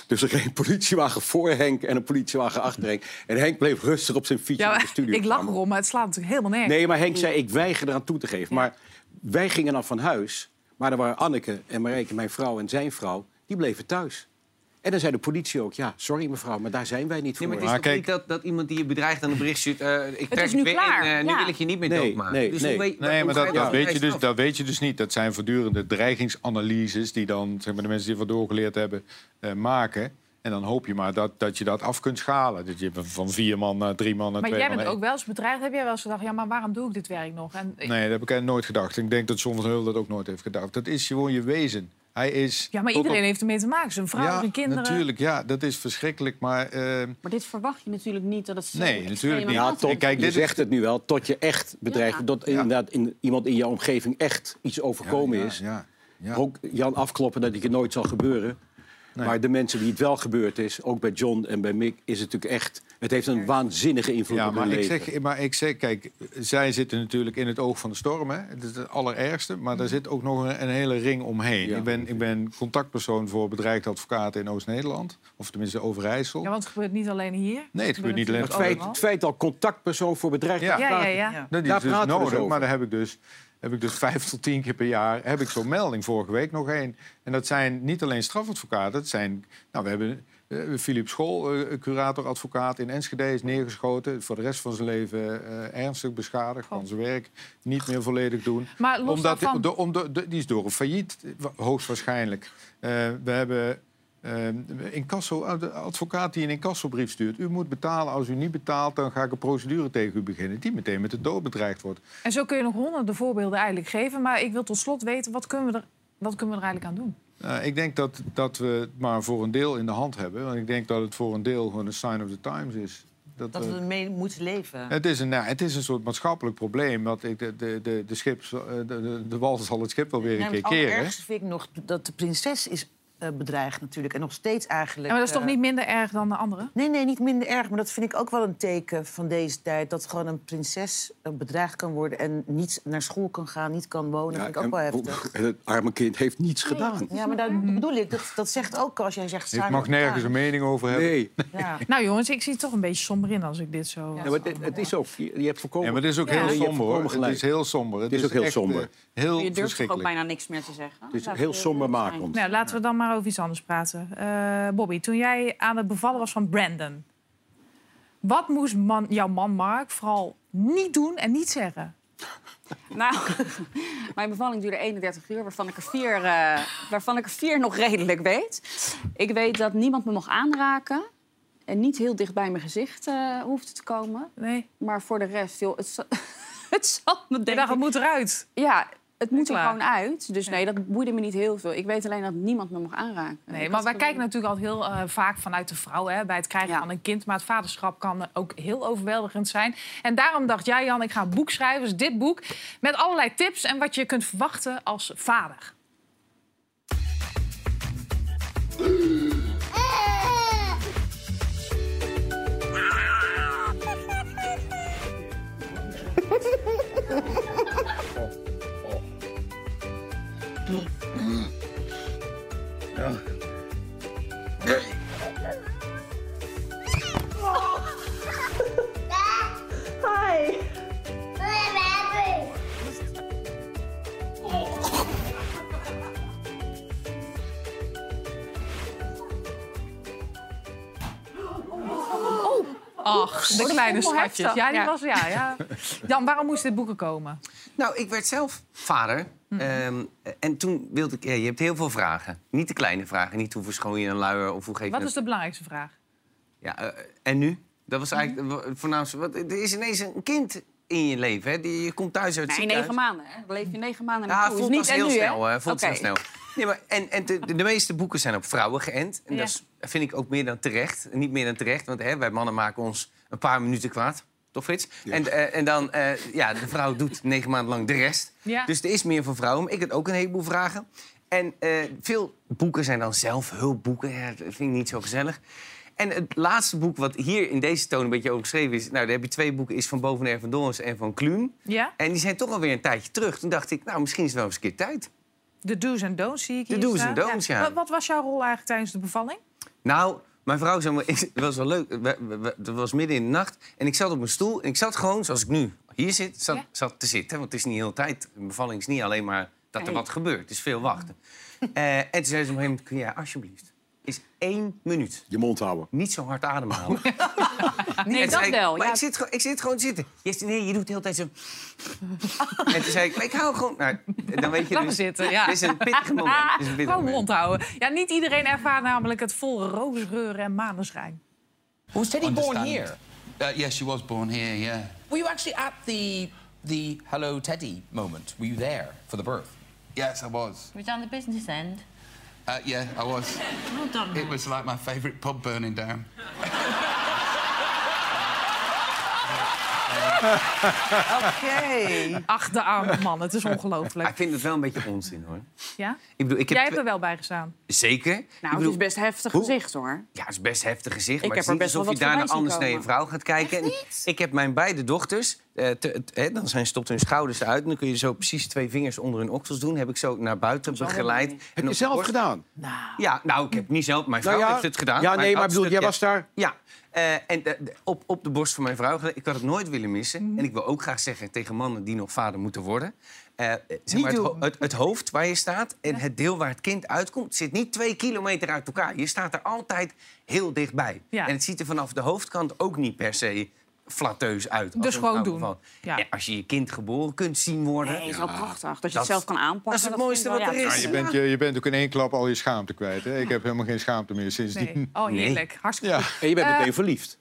Dus er reed een politiewagen voor Henk en een politiewagen achter Henk. En Henk bleef rustig op zijn fietsje Ja, naar de studio. ik lach erom, maar het slaat natuurlijk helemaal nergens. Nee, maar Henk zei, ik weiger eraan toe te geven. Maar wij gingen dan van huis. Maar er waren Anneke en Marijke, mijn vrouw en zijn vrouw... die bleven thuis. En dan zei de politie ook, ja, sorry mevrouw, maar daar zijn wij niet Nee, voor. maar het is toch niet dat, dat iemand die je bedreigt aan een bericht stuurt... eh, ik Het trek is nu weer klaar, in, eh, nu ja. wil ik je niet meer Nee, doodmaken. nee, dus nee. hoe weet, Nee, hoe maar dat, weet je dus, af? dat weet je dus niet. Dat zijn voortdurende dreigingsanalyses die dan zeg maar, de mensen die wat doorgeleerd hebben eh, maken. En dan hoop je maar dat, dat je dat af kunt schalen. Dat je van vier man naar drie man naar Maar twee jij man bent naar ook wel eens bedreigd. Heb jij wel eens gedacht, ja, maar waarom doe ik dit werk nog? En. Nee, dat heb ik nooit gedacht. Ik denk dat John van Heul dat ook nooit heeft gedacht. Dat is gewoon je wezen. Hij is... ja, maar iedereen heeft ermee te maken. Zijn vrouw, ja, zijn kinderen. natuurlijk. Ja, dat is verschrikkelijk. Maar eh, Maar dit verwacht je natuurlijk niet dat het zo Nee, natuurlijk niet. Ja, tot, kijk, je dit is- zegt het nu wel, tot je echt bedreigt. Dat inderdaad in, iemand in jouw omgeving echt iets overkomen Ja, ja, is. ja, ja. Ook Jan afkloppen dat het nooit zal gebeuren. Maar de mensen die het wel gebeurd is, ook bij John en bij Mick, is het natuurlijk echt... Het heeft een waanzinnige invloed Ja, op hun maar ik, leven. zeg, maar ik zeg, kijk, zij zitten natuurlijk in het oog van de storm. Hè? Het is het allerergste, maar daar zit ook nog een, een hele ring omheen. Ja. Ik, ben, ik ben contactpersoon voor bedreigde advocaten in Oost-Nederland. Of tenminste Overijssel. Ja, want het gebeurt niet alleen hier. Nee, het gebeurt niet alleen- Het feit, het feit al contactpersoon voor bedreigde Ja. Ja, ja, advocaten, ja. Dat is Daar dus dus nodig, over. maar daar heb ik dus, heb ik dus vijf tot tien keer per jaar heb ik zo'n melding. Vorige week nog één. En dat zijn niet alleen strafadvocaten. Het zijn, nou, we hebben eh, Philip School, eh, curator-advocaat in Enschede, is neergeschoten. Voor de rest van zijn leven eh, ernstig beschadigd. Kan zijn werk niet meer volledig doen. Maar los Omdat, daarvan- de- om de, de- die is door een failliet, hoogstwaarschijnlijk. We hebben... eh, incasso, de advocaat die een incassobrief stuurt. U moet betalen. Als u niet betaalt, dan ga ik een procedure tegen u beginnen. Die meteen met de dood bedreigd wordt. En zo kun je nog honderden voorbeelden eigenlijk geven. Maar ik wil tot slot weten, wat kunnen we er, wat kunnen we er eigenlijk aan doen? Eh, ik denk dat, dat we het maar voor een deel in de hand hebben. Want ik denk dat het voor een deel gewoon een sign of the times is. Dat, Dat we ermee moeten leven. het, is een, nou, het is een soort maatschappelijk probleem. Dat ik de, de, de, de, schip, eh, de, de, de wal zal het schip wel weer een keer het keren. allerergste vind ik nog dat de prinses is eh, bedreigd natuurlijk. En nog steeds eigenlijk... Ja, maar dat is toch eh, niet minder erg dan de andere? Nee, nee, niet minder erg. Maar dat vind ik ook wel een teken van deze tijd. Dat gewoon een prinses eh, bedreigd kan worden... en niet naar school kan gaan, niet kan wonen. Ja, vind ik ook wel en- heftig. Het arme kind heeft niets gedaan. Ja, maar dat bedoel ik. Dat, dat zegt ook als jij zegt... Ik mag nergens een mening over hebben. Nee. Ja. Nou jongens, ik zie het toch een beetje somber in als ik dit zo... Ja, maar het, het is ook, je, je hebt voorkomen. Ja, maar het is ook Ja. heel somber. hoor. Het is heel somber. Het is ook heel somber. heel Je durft toch ook bijna niks meer te zeggen. Het is heel somber makend. Nou, laten we dan maar over iets anders praten. Eh, Bobby, toen jij aan het bevallen was van Brandon... wat moest man, jouw man Mark vooral niet doen en niet zeggen? Nou, mijn bevalling duurde 31 uur, waarvan ik, er vier, eh, waarvan ik er vier nog redelijk weet. Ik weet dat niemand me mag aanraken. En niet heel dicht bij mijn gezicht eh hoefde te komen. Nee. Maar voor de rest, joh, het, het zat me Je denk dacht, ik... het moet eruit. Ja, het moet er Klaar. gewoon uit. Dus nee, dat boeide me niet heel veel. Ik weet alleen dat niemand me mag aanraken. Nee, maar wij kijken natuurlijk al heel eh, vaak vanuit de vrouw hè, bij het krijgen van een kind. Maar het vaderschap kan ook heel overweldigend zijn. En daarom dacht jij, Jan, ik ga een boek schrijven, dus dit boek. Met allerlei tips en wat je kunt verwachten als vader. Hi. Ach, de kleine schatjes. Ja, die Ja. was, ja, ja. Jan, waarom moest dit boek er komen? Nou, ik werd zelf vader. Ehm, en toen wilde ik... ja, je hebt heel veel vragen. Niet de kleine vragen. Niet hoe verschoon je een luier of hoe geef je Wat een- is de belangrijkste vraag? Ja, eh, en nu? Dat was eigenlijk het voornaamste. Want er is ineens een kind in je leven. Hè? Die, je komt thuis uit het Nee, negen maanden. Hè? Dan leef je negen maanden Ja, voelt niet en heel nu, snel. hè? Voelt heel snel. Nee, maar, en en de, de meeste boeken zijn op vrouwen geënt. En Ja. dat is, vind ik ook meer dan terecht. Niet meer dan terecht, want hè, wij mannen maken ons een paar minuten kwaad. Toch, Frits? En, eh, en dan, eh, ja, de vrouw doet negen maanden lang de rest. Ja. Dus er is meer voor vrouwen. Maar ik heb ook een heleboel vragen. En eh, veel boeken zijn dan zelfhulpboeken. Ja, dat vind ik niet zo gezellig. En het laatste boek wat hier in deze toon een beetje over geschreven is... Nou, daar heb je twee boeken, is van Bovenair van Dorens en van Kluun. Ja? En die zijn toch alweer een tijdje terug. Toen dacht ik, nou, misschien is het wel eens een keer tijd. De do's en don'ts zie ik De hier do's staan. en don'ts, ja. Wat, wat was jouw rol eigenlijk tijdens de bevalling? Nou, mijn vrouw zei, het was wel leuk. Het was midden in de nacht en ik zat op mijn stoel. En ik zat gewoon, zoals ik nu hier zit, zat, zat te zitten. Want het is niet de hele tijd. Een bevalling is niet alleen maar dat er Nee. wat gebeurt. Het is veel wachten. Eh, en toen zei ze op een gegeven moment, kun jij alsjeblieft... is één minuut. Je mond houden. Niet zo hard ademhalen. Nee, En toen dat ik, wel. Maar Ja. ik, zit, gewoon- ik zit gewoon te zitten. Je zei, nee, je doet de hele tijd zo... en toen zei ik, maar ik hou gewoon... Nou, dan weet je dus, zitten, ja. Dit is een pittig moment. Dit is een pittig Gewoon moment. mond houden. Ja, niet iedereen ervaart namelijk het volle roosgeur en maneschijn. Was Teddy born here? Uh, yes, she was born here, yeah. Were you actually at the the hello Teddy moment? Were you there for the birth? Yes, I was. Was on the business end? Uh, yeah, I was. Well done. It was like my favourite pub burning down. Oké. Ach, de arme man, het is ongelooflijk. Ik vind het wel een beetje onzin, hoor. Ja? Ik bedoel, ik heb Jij hebt er wel bij gestaan. Zeker. Nou, Ik het bedoel, is best heftig hoe- gezicht, hoor. Ja, het is best heftig gezicht. Ik maar heb het is niet alsof je wat daar voorbij naar zien anders naar je vrouw gaat kijken. En Ik heb mijn beide dochters, eh, te- te- hè, dan zijn stopt hun schouders uit... en dan kun je zo precies twee vingers onder hun oksels doen. Heb ik zo naar buiten begeleid. Heb je zelf gedaan? Ja, nou, ik heb niet zelf. Mijn vrouw Nou ja, heeft het gedaan. ja, nee, maar bedoel, jij ja. was daar- Ja. Eh, en op, op de borst van mijn vrouw. Ik had het nooit willen missen. Mhm. En ik wil ook graag zeggen tegen mannen die nog vader moeten worden... eh, zeg Niet maar het, ho- het, het hoofd waar je staat en het deel waar het kind uitkomt... zit niet twee kilometer uit elkaar. Je staat er altijd heel dichtbij. Ja. En het ziet er vanaf de hoofdkant ook niet per se flatteus uit. als Dus een gewoon doen. Ja. En als je je kind geboren kunt zien worden... Nee, is wel prachtig. Dat je Dat- het zelf kan aanpakken. dat is het mooiste wat er is. Ja, je, bent, je, je bent ook in één klap al je schaamte kwijt. Hè? Ik heb helemaal geen schaamte meer sindsdien. Nee. Oh, heerlijk. Hartstikke Ja. goed. En je bent Eh, meteen verliefd.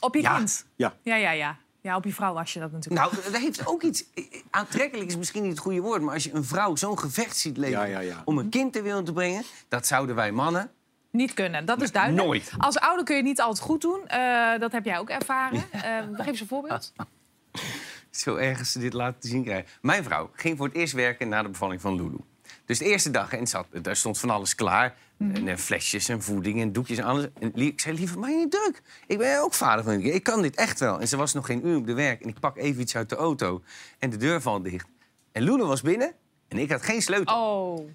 Op je Ja. kind? Ja. Ja, ja, ja. Ja, op je vrouw was je dat natuurlijk. Nou, dat heeft ook iets... Aantrekkelijk is misschien niet het goede woord... maar als je een vrouw zo'n gevecht ziet leven Ja, ja, ja. om een kind ter wereld te brengen... dat zouden wij mannen... Niet kunnen, dat is duidelijk. Nooit. Als ouder kun je niet altijd goed doen. Eh, dat heb jij ook ervaren. Eh, geef eens een voorbeeld. Zo ergens ze dit laten zien krijgen. Mijn vrouw ging voor het eerst werken na de bevalling van Lulu. Dus de eerste dag, en zat, daar stond van alles klaar. En, eh, flesjes en voeding en doekjes en alles. En ik zei, lieve, maak je niet druk. Ik ben ook vader van. Ik kan dit echt wel. En ze was nog geen uur op de werk. En ik pak even iets uit de auto. En de deur valt dicht. En Lulu was binnen. En ik had geen sleutel. Oh.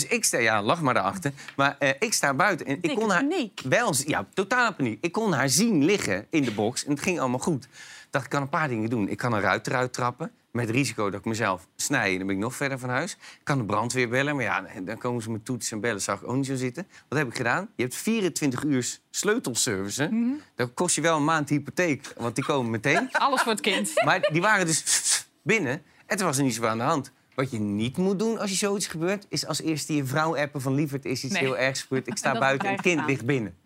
Dus ik sta, ja, lach maar daarachter. Maar eh, ik sta buiten en ik kon haar wel, z- ja, totale paniek. Ik kon haar zien liggen in de box en het ging allemaal goed. Ik dacht, ik kan een paar dingen doen. Ik kan een ruit eruit trappen met risico dat ik mezelf snij. en Dan ben ik nog verder van huis. Ik kan de brandweer bellen, maar ja, dan komen ze met toetsen en bellen. Zag ik ook niet zo zitten. Wat heb ik gedaan? Je hebt 24 uur sleutelservice. Mhm. Dat kost je wel een maand hypotheek, want die komen meteen. Alles voor het kind. Maar die waren dus binnen en toen was er niet zo aan de hand. Wat je niet moet doen als je zoiets gebeurt... is als eerste je vrouw appen van... lieverd, is iets Nee. heel ergs gebeurd. Ik sta buiten en het kind ligt binnen.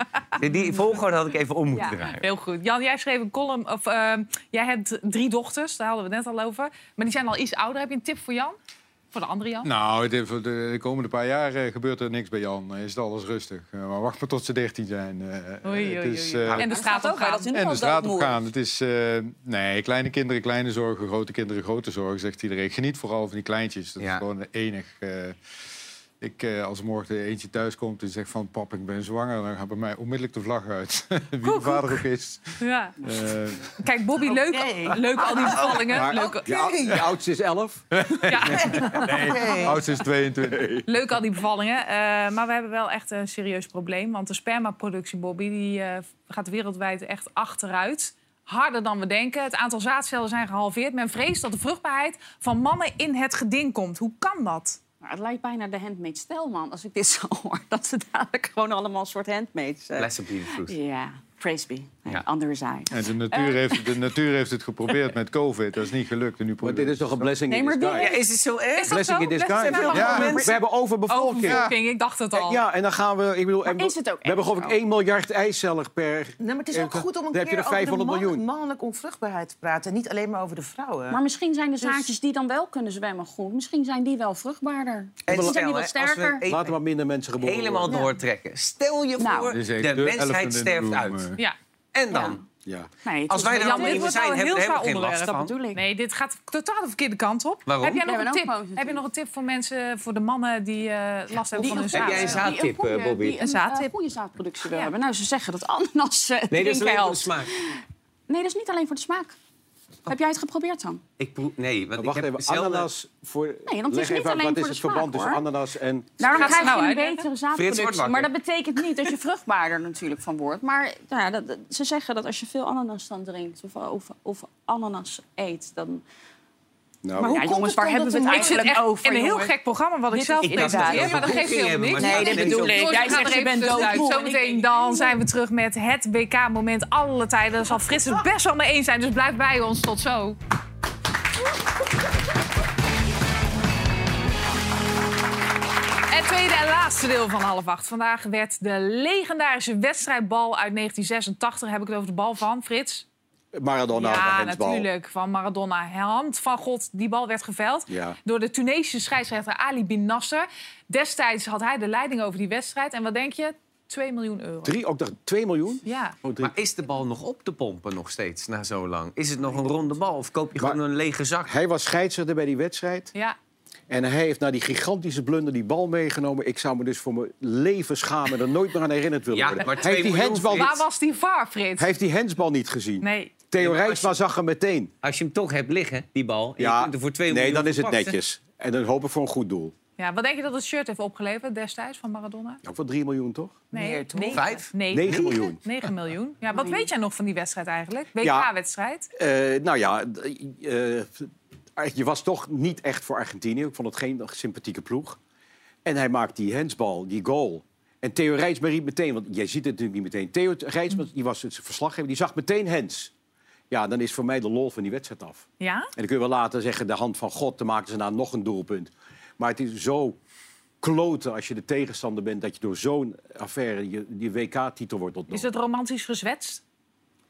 Die, volgorde had ik even om moeten Ja, draaien. heel goed. Jan, jij schreef een column. Of, eh, jij hebt drie dochters, daar hadden we het net al over. Maar die zijn al iets ouder. Heb je een tip voor Jan? Voor de andere Jan? Nou, de, voor de, de komende paar jaar eh, gebeurt er niks bij Jan. Is het alles rustig. Eh, maar wacht maar tot ze 13 zijn. Eh, Oei, oei, is, oei. eh, En de straat op gaan. en de straat op gaan. Het is, eh, nee, kleine kinderen, kleine zorgen. Grote kinderen, grote zorgen, zegt iedereen. Geniet vooral van die kleintjes. Dat is gewoon enig. eh. Ik, eh, als er morgen eentje thuis komt en zegt van... pap, ik ben zwanger, dan gaat bij mij onmiddellijk de vlag uit. Wie de vader ook is. Ja. Eh, Kijk, Bobby, leuk, leuk al die bevallingen. Maar- Leuk, Je, ou- je oudste is 11. nee, oudste is 22. leuk al die bevallingen. Eh, maar we hebben wel echt een serieus probleem. Want de spermaproductie, Bobby, die eh, gaat wereldwijd echt achteruit. Harder dan we denken. Het aantal zaadcellen zijn gehalveerd. Men vreest dat de vruchtbaarheid van mannen in het geding komt. Hoe kan dat? Maar het lijkt bijna de handmade stijl, man. Als ik dit zo hoor, dat ze dadelijk gewoon allemaal een soort handmaids... eh, Blessed be the fruit. Ja, praise be. Ja. His eye. En de natuur, heeft, de natuur heeft het geprobeerd met COVID. Dat is niet gelukt. En nu Maar dit is toch een blessing Nee, in maar dit- disguise? Ja, is het zo erg? Blessing zo? in disguise. Ja, we hebben overbevolking. Overbevolking, ik dacht het al. Ja, en dan gaan we... Ik bedoel, is het ook we hebben geloof ik 1 miljard eicellen per... Nee, maar het is ook en goed om een dan heb je keer er over de 500 man- miljoen. mannelijke onvruchtbaarheid te praten. En niet alleen maar over de vrouwen. Maar misschien zijn de Dus- zaadjes die dan wel kunnen zwemmen goed. Misschien zijn die wel vruchtbaarder. En Misschien zijn die stel, wat hè, als we sterker. Laten we minder mensen geboren helemaal doortrekken. Stel je Nou. voor, de mensheid sterft uit. Eh. Ja. En dan? Ja. Nee, Als wij er wel- allemaal dit in zijn, wel hebben we heel helemaal geen last van. bedoel ik. Nee, dit gaat totaal de verkeerde kant op. Waarom? Heb jij nog een tip? Heb je nog een tip voor mensen, voor de mannen die eh, last hebben van hun Heb jij een zaad? zaadtip, Die een eh, Bobby? Die een, Een zaadtip. eh, goede zaadproductie wil hebben. Nou, ze zeggen dat ananas eh, Nee, dat is alleen voor de smaak. Nee, dat is niet alleen voor de smaak. Heb jij het geprobeerd dan? Ik proef... Nee, want Maar ik wacht heb even, zelden- ananas voor... Nee, want het is niet even uit, alleen wat voor is de het verband smaak, tussen ananas en... Nou, dan krijg je een betere zaadproductie. Maar dat betekent niet dat je vruchtbaarder natuurlijk van wordt. Maar nou ja, dat, dat- ze zeggen dat als je veel ananas dan drinkt of, of, of ananas eet, dan... Nou, maar ja, komt jongens, waar hebben we het eigenlijk echt over? een heel gek programma wat ik zelf presenteer, maar dat geeft cooking niks. Nee, dat bedoel ik. Jij zegt je bent doodmoe. Zometeen dan zijn we terug met het WK-moment alle tijden. Daar zal Frits het best wel mee eens zijn, dus blijf bij ons. Tot zo. Het tweede en laatste deel van half acht. Vandaag werd de legendarische wedstrijdbal uit 1986. Heb ik het over de bal van Frits? Maradona, de ja, natuurlijk. Van Maradona. Hand van God, die bal werd geveld. Ja. Door de Tunesische scheidsrechter Ali Bin Nasser. Destijds had hij de leiding over die wedstrijd. En wat denk je? 2 miljoen euro. Drie, ook dacht 2 miljoen? Ja. Oh. Maar is de bal nog op te pompen nog steeds na zo lang? Is het nog een ronde bal of koop je gewoon een lege zak? Hij was scheidsrechter bij die wedstrijd. Ja. En hij heeft na die gigantische blunder die bal meegenomen. Ik zou me dus voor mijn leven schamen en er nooit meer aan herinnerd willen Ja, worden. maar hij, heeft die handsbal, Waar was die VAR, Frits? hij heeft die handsbal niet gezien. Nee. Theo Ja, Rijtsma zag hem meteen. Als je hem toch hebt liggen, die bal, en je Ja, kunt er voor 2 nee, dan is het netjes. En dan hoop ik voor een goed doel. Ja, wat denk je dat het shirt heeft opgeleverd destijds van Maradona? Ook voor 3 miljoen, toch? Nee, Meer, toch? negen. Vijf? Nee, 9 miljoen. 9 miljoen. Ja, wat weet jij nog van die wedstrijd eigenlijk? Ja. WK-wedstrijd? Eh, nou ja, d- eh, je was toch niet echt voor Argentinië. Ik vond het geen sympathieke ploeg. En hij maakt die handsbal, die goal. En Theo Rijtsma riep meteen, want jij ziet het natuurlijk niet meteen. Theo Rijtsma, die was het verslaggever, die zag meteen hands. Ja, dan is voor mij de lol van die wedstrijd af. Ja? En dan kun je wel later zeggen, de hand van God, dan maken ze nou nog een doelpunt. Maar het is zo kloten als je de tegenstander bent... dat je door zo'n affaire je, die WK-titel wordt ontnomen. Is het romantisch gezwetst?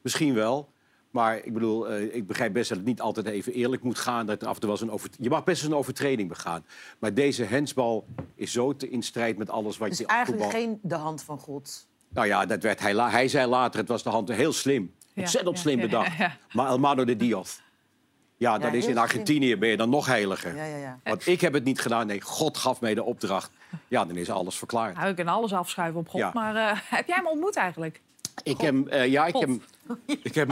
Misschien wel. Maar ik bedoel, eh, ik begrijp best dat het niet altijd even eerlijk moet gaan. Dat er af en toe wel een over... Je mag best eens een overtreding begaan. Maar deze hensbal is zo te in strijd met alles wat Dus je eigenlijk voetbal... geen de hand van God. Nou ja, dat werd hij, la- hij zei later, het was de hand heel slim. Ontzettend ja, slim ja, bedacht. ja, ja. Maar El Mano de Diaz. Ja, dat Ja, is in Argentinië ben je dan nog heiliger. Ja, ja, ja. Want ik heb het niet gedaan. Nee, God gaf mij de opdracht. Ja, dan is alles verklaard. Nou, ik kan alles afschuiven op God. Ja. Maar eh, heb jij hem ontmoet eigenlijk? Ik heb, eh, ja, ik heb, ik heb,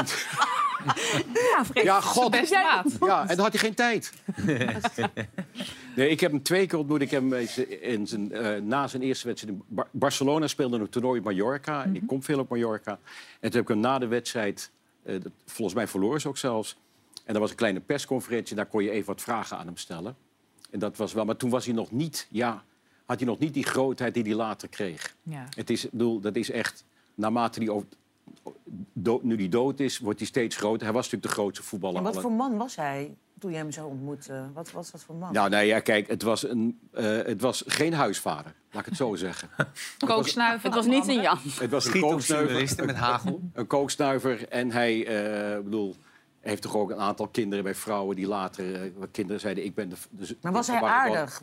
Ja. Ja, God. Ja, en dan had hij geen tijd. nee, ik heb hem twee keer ontmoet. Ik heb hem in zijn, eh, na zijn eerste wedstrijd in Bar- Barcelona speelde een toernooi op Mallorca. Ik kom veel op Mallorca. En toen heb ik hem na de wedstrijd, eh, dat- volgens mij verloren ze ook zelfs. En er was een kleine persconferentie. Daar kon je even wat vragen aan hem stellen. En dat was wel, maar toen was hij nog niet, ja, had hij nog niet die grootheid die hij later kreeg. Ja. Het is, ik bedoel, dat is echt, naarmate hij over, dood, nu hij dood is, wordt hij steeds groter. Hij was natuurlijk de grootste voetballer. En wat voor man was hij toen je hem zo ontmoette? Wat was dat voor man? Nou, nee, ja, kijk, het was, een, eh, het was geen huisvader, laat ik het zo zeggen. Kooksnuiver. Het was niet een Jan. Het was een kooksnuiver. met hagel. Een kooksnuiver. En hij, eh, ik bedoel, heeft toch ook een aantal kinderen bij vrouwen die later eh, kinderen zeiden: Ik ben de. de Maar was hij aardig?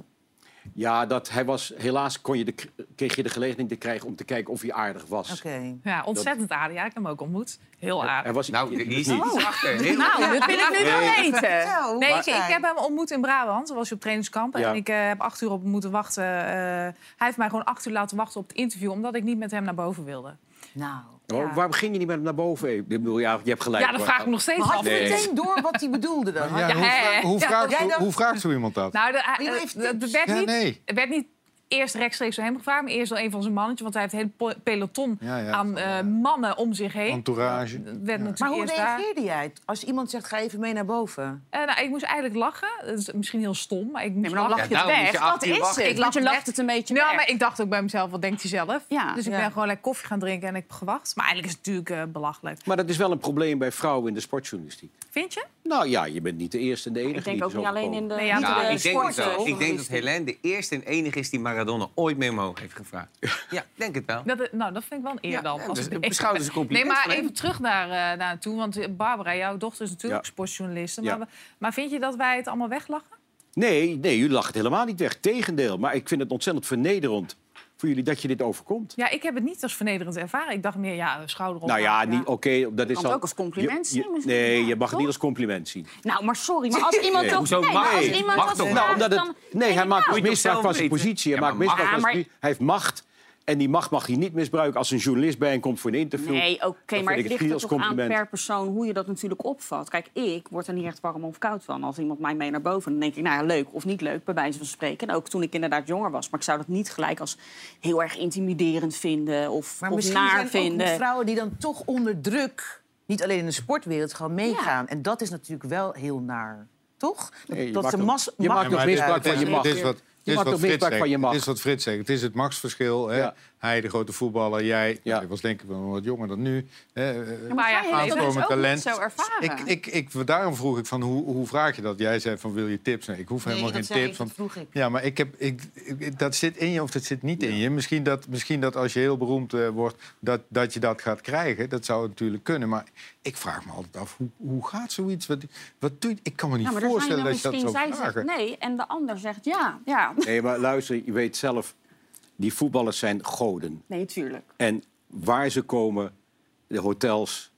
Ja, dat hij was. Helaas kon je de, kreeg je de gelegenheid te krijgen om te kijken of hij aardig was. Oké. Ja, ontzettend aardig. Ja, ik heb hem ook ontmoet. Heel aardig. Hij was Nou, die is niet. Heel Nou, dat wil ik nu wel Nee. weten. Nee, ik, heb hem ontmoet in Brabant. Toen was hij op trainingskamp. Ja. En ik eh, heb acht uur op hem moeten wachten. Eh, hij heeft mij gewoon acht uur laten wachten op het interview... omdat ik niet met hem naar boven wilde. Nou. Oh, Ja. Waarom ging je niet met hem naar boven? Ik bedoel, ja, je hebt gelijk. Ja, dat vraag ik me nog steeds Maar af. had je Nee. meteen door wat hij bedoelde dan? Ja, Ja, hoe, hoe, vraagt, hoe, hoe vraagt zo iemand dat? Nou, je eh, heeft het tips. werd, Ja, niet, werd niet eerst rechtstreeks door hem gevraagd... maar eerst door een van zijn mannetjes. Want hij heeft een hele po- peloton Ja, ja. aan eh, mannen om zich heen. Entourage. Het werd natuurlijk Maar hoe reageerde jij? Als iemand zegt, ga even mee naar boven. Eh, nou, ik moest eigenlijk lachen. Dat is misschien heel stom, maar ik moest Nee, maar dan wel lach je Ja, het weg. je Dat acht uur is het. Ik Want je lach lacht het een beetje Ja, weg. maar ik dacht ook bij mezelf, wat denkt hij zelf? Ja. Dus ik Ja. ben gewoon lekker koffie gaan drinken en ik heb gewacht. Maar eigenlijk is het natuurlijk eh, belachelijk. Maar dat is wel een probleem bij vrouwen in de sportjournalistiek. Vind je? Nou ja, je bent niet de eerste en de enige Ik denk ook niet alleen in de, ja, ik denk dat Helene de eerste en enige is die Maradona ooit meer omhoog heeft gevraagd. Ja, denk het wel. Dat, nou, dat vind ik wel een eer Ja, dan. als dus beschouw als een compliment Nee, maar even terug naar, eh naartoe. Want eh, Barbara, jouw dochter is natuurlijk Ja. sportjournaliste. Ja. Maar, maar vind je dat wij het allemaal weglachen? Nee, nee, jullie lachen het helemaal niet weg. Tegendeel. Maar ik vind het ontzettend vernederend voor jullie dat je dit overkomt. Ja, ik heb het niet als vernederend ervaren. Ik dacht meer, ja, schouder op. Nou ja, niet oké. dat is kan dan, het ook als compliment je- zien je- misschien, Nee, ja, je mag het niet als compliment zien. Nou, maar sorry, maar als iemand Nee, nee, maar als mag? iemand Mag Nou, omdat het, dan- nee, hij maakt misbruik van zijn positie. Hij maakt misbruik van. Hij heeft macht. En die macht mag hij niet misbruiken als een journalist bij hem komt voor een interview. Nee, oké, maar het ik ligt er toch aan per persoon hoe je dat natuurlijk opvat. Kijk, ik word er niet echt warm of koud van. Als iemand mij mee naar boven, dan denk ik, nou ja, leuk of niet leuk, bij wijze van spreken. En ook toen ik inderdaad jonger was. Maar ik zou dat niet gelijk als heel erg intimiderend vinden of, Maar of misschien naar zijn ook vinden. vrouwen die dan toch onder druk, niet alleen in de sportwereld, gewoon meegaan. En dat is natuurlijk wel heel naar. Toch? Dat, Nee, je dat maakt ze ook- mas je maakt ook macht misbruik van je macht. Je maakt Frits misbruik van je macht. Dit is wat Frits zegt. Het is het machtsverschil. Hè? Hij, de grote voetballer, jij. Hij was denk ik wel wat jonger dan nu. Hè? Ja, maar dus Aankomend ook talent. niet zo ervaren. Ik, ik, ik, daarom vroeg ik van hoe, hoe vraag je dat? Jij zei van wil je tips? Nee, ik hoef Nee, helemaal geen tips. ik, want- vroeg ik. Ja, maar ik heb, ik, ik- dat zit in je of dat zit niet in je. Misschien dat, misschien dat als je heel beroemd eh, wordt, dat, dat je dat gaat krijgen. Dat zou natuurlijk kunnen. Maar ik vraag me altijd af, hoe, hoe gaat zoiets? Wat, wat doe je? Ik kan me niet Ja, voorstellen dat je dat zij vragen. zegt nee en de ander zegt ja. Ja, Nee, maar luister, je weet zelf, die voetballers zijn goden. nee, tuurlijk. En waar ze komen, de hotels,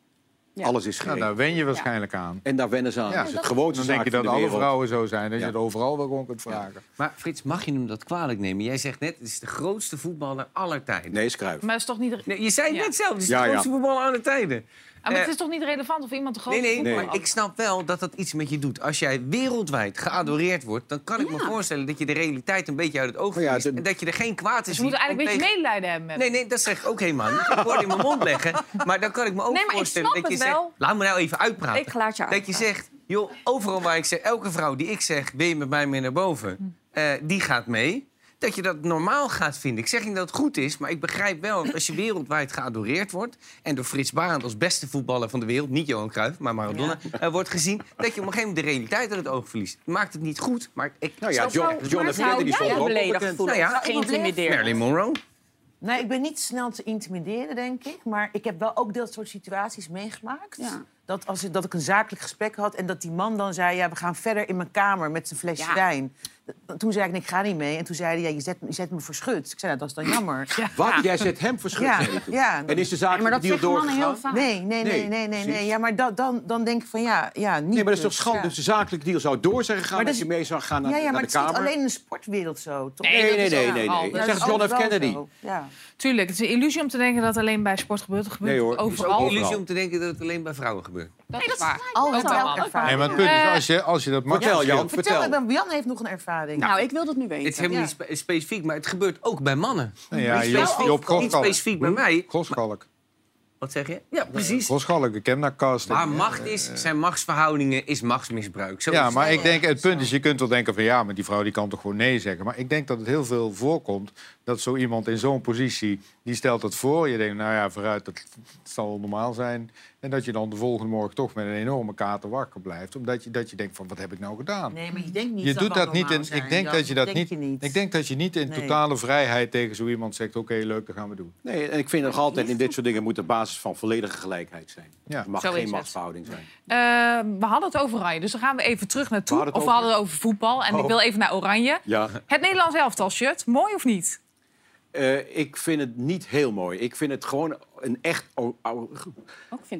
Ja. alles is Nou, geregeld. daar wen je waarschijnlijk aan. En daar wennen ze aan. Ja. Het gewoonste Dan denk je dat de alle wereld. vrouwen zo zijn. Dat Ja. je het overal wel gewoon kunt vragen. Maar Frits, mag je hem dat kwalijk nemen? Jij zegt net, het is de grootste voetballer aller tijden. Nee, is Cruijff. Maar het is toch niet... Nee, je zei het Ja. net zelf, het is Ja, de ja. grootste voetballer aller tijden. Ah, maar het Eh, is toch niet relevant of iemand de grootste Nee, nee, voetballer maar ik snap wel dat dat iets met je doet. Als jij wereldwijd geadoreerd wordt, dan kan ik me voorstellen dat je de realiteit een beetje uit het oog verliest. en dat je er geen kwaad in Dus ziet. we moeten eigenlijk een beetje tegen- medelijden hebben met Nee, nee, dat zeg ik ook helemaal niet. Ik woord in mijn mond leggen. Maar dan kan ik me ook Nee, maar ik voorstellen snap dat je het zegt... wel. Laat me nou even uitpraten. Ik laat je Dat je zegt, joh, overal waar ik zeg... elke vrouw die ik zeg, ben je met mij mee naar boven... eh, die gaat mee. Dat je dat normaal gaat vinden. Ik zeg niet dat het goed is, maar ik begrijp wel... dat als je wereldwijd geadoreerd wordt... en door Frits Barend als beste voetballer van de wereld... niet Johan Cruijff, maar Maradona, eh, wordt gezien... dat je op een gegeven moment de realiteit uit het oog verliest. Maakt het niet goed, maar ik... Nou ja, John, John stond ook beledigd bekend. voelen? Nou ja, geïntimideerd? Marilyn Monroe. Nee, ik ben niet snel te intimideren, denk ik. Maar ik heb wel ook dat soort situaties meegemaakt. Ja. Dat, als ik, dat ik een zakelijk gesprek had en dat die man dan zei... ja, we gaan verder in mijn kamer met zijn flesje Ja. wijn. Toen zei ik, nee, ik ga niet mee. En toen zei hij, ja, je, zet, je zet me voor schut. Ik zei, nou, dat is dan jammer. Wat? Jij zet hem verschut. Ja, ja. En is de zaak heel doorgegaan? vaak. Nee, nee, nee, Nee, nee, nee. nee. Ja, maar da- dan, dan denk ik van, ja, ja niet Nee, maar dat is toch dus, schande. ja. Dus de zakelijke deal zou door zijn gegaan als je is- mee zou gaan naar, Ja, ja, naar maar het is alleen in de sportwereld zo. Toch? Nee, nee, is nee, nee, nee. dat is John F. Kennedy. Ja. Tuurlijk, het is een illusie om te denken dat het alleen bij sport gebeurt. Het gebeurt Nee, hoor. overal. Ook een Overal. illusie om te denken dat het alleen bij vrouwen gebeurt. Dat is waar. Altijd elke ervaring. Nee, maar het punt is, als je, als je dat Vertel, machtsverschil- Jan. Vertel, Vertel. Jan heeft nog een ervaring. Nou, ik wil dat nu weten. Het is helemaal Ja. niet spe- specifiek, maar het gebeurt ook bij mannen. Nou ja, Niet Joop, specifiek- Joop niet Goschalk. specifiek bij mij. Goschalk. Wat zeg je? Ja, precies. Goschalk, ik heb naar casting. Waar macht is, zijn machtsverhoudingen, is machtsmisbruik. Zo Ja, het. maar ik denk, het punt is, je kunt wel denken van ja, maar die vrouw die kan toch gewoon nee zeggen. Maar ik denk dat het heel veel voorkomt dat zo iemand in zo'n positie, die stelt het voor. Je denkt, nou ja, vooruit, dat zal normaal zijn. En dat je dan de volgende morgen toch met een enorme kater wakker blijft. Omdat je, dat je denkt van, wat heb ik nou gedaan? Nee, maar je denkt niet Je dat doet dat dat niet in. normaal zijn, Ik denk Jan. dat je dat denk niet. je niet. Ik denk dat je niet in Nee. totale vrijheid tegen zo iemand zegt: oké, leuk, dat gaan we doen. Nee, en ik vind nog altijd in dit soort dingen moet de basis van volledige gelijkheid zijn. Ja. Er mag Zo geen machtsverhouding zijn. Eh, we hadden het over Oranje, dus dan gaan we even terug naartoe. We hadden het of we over- hadden het over voetbal. En ik Oh. wil even naar Oranje. Ja. Het Nederlands elftal shirt, mooi of niet? Eh, ik vind het niet heel mooi. Ik vind het gewoon een echt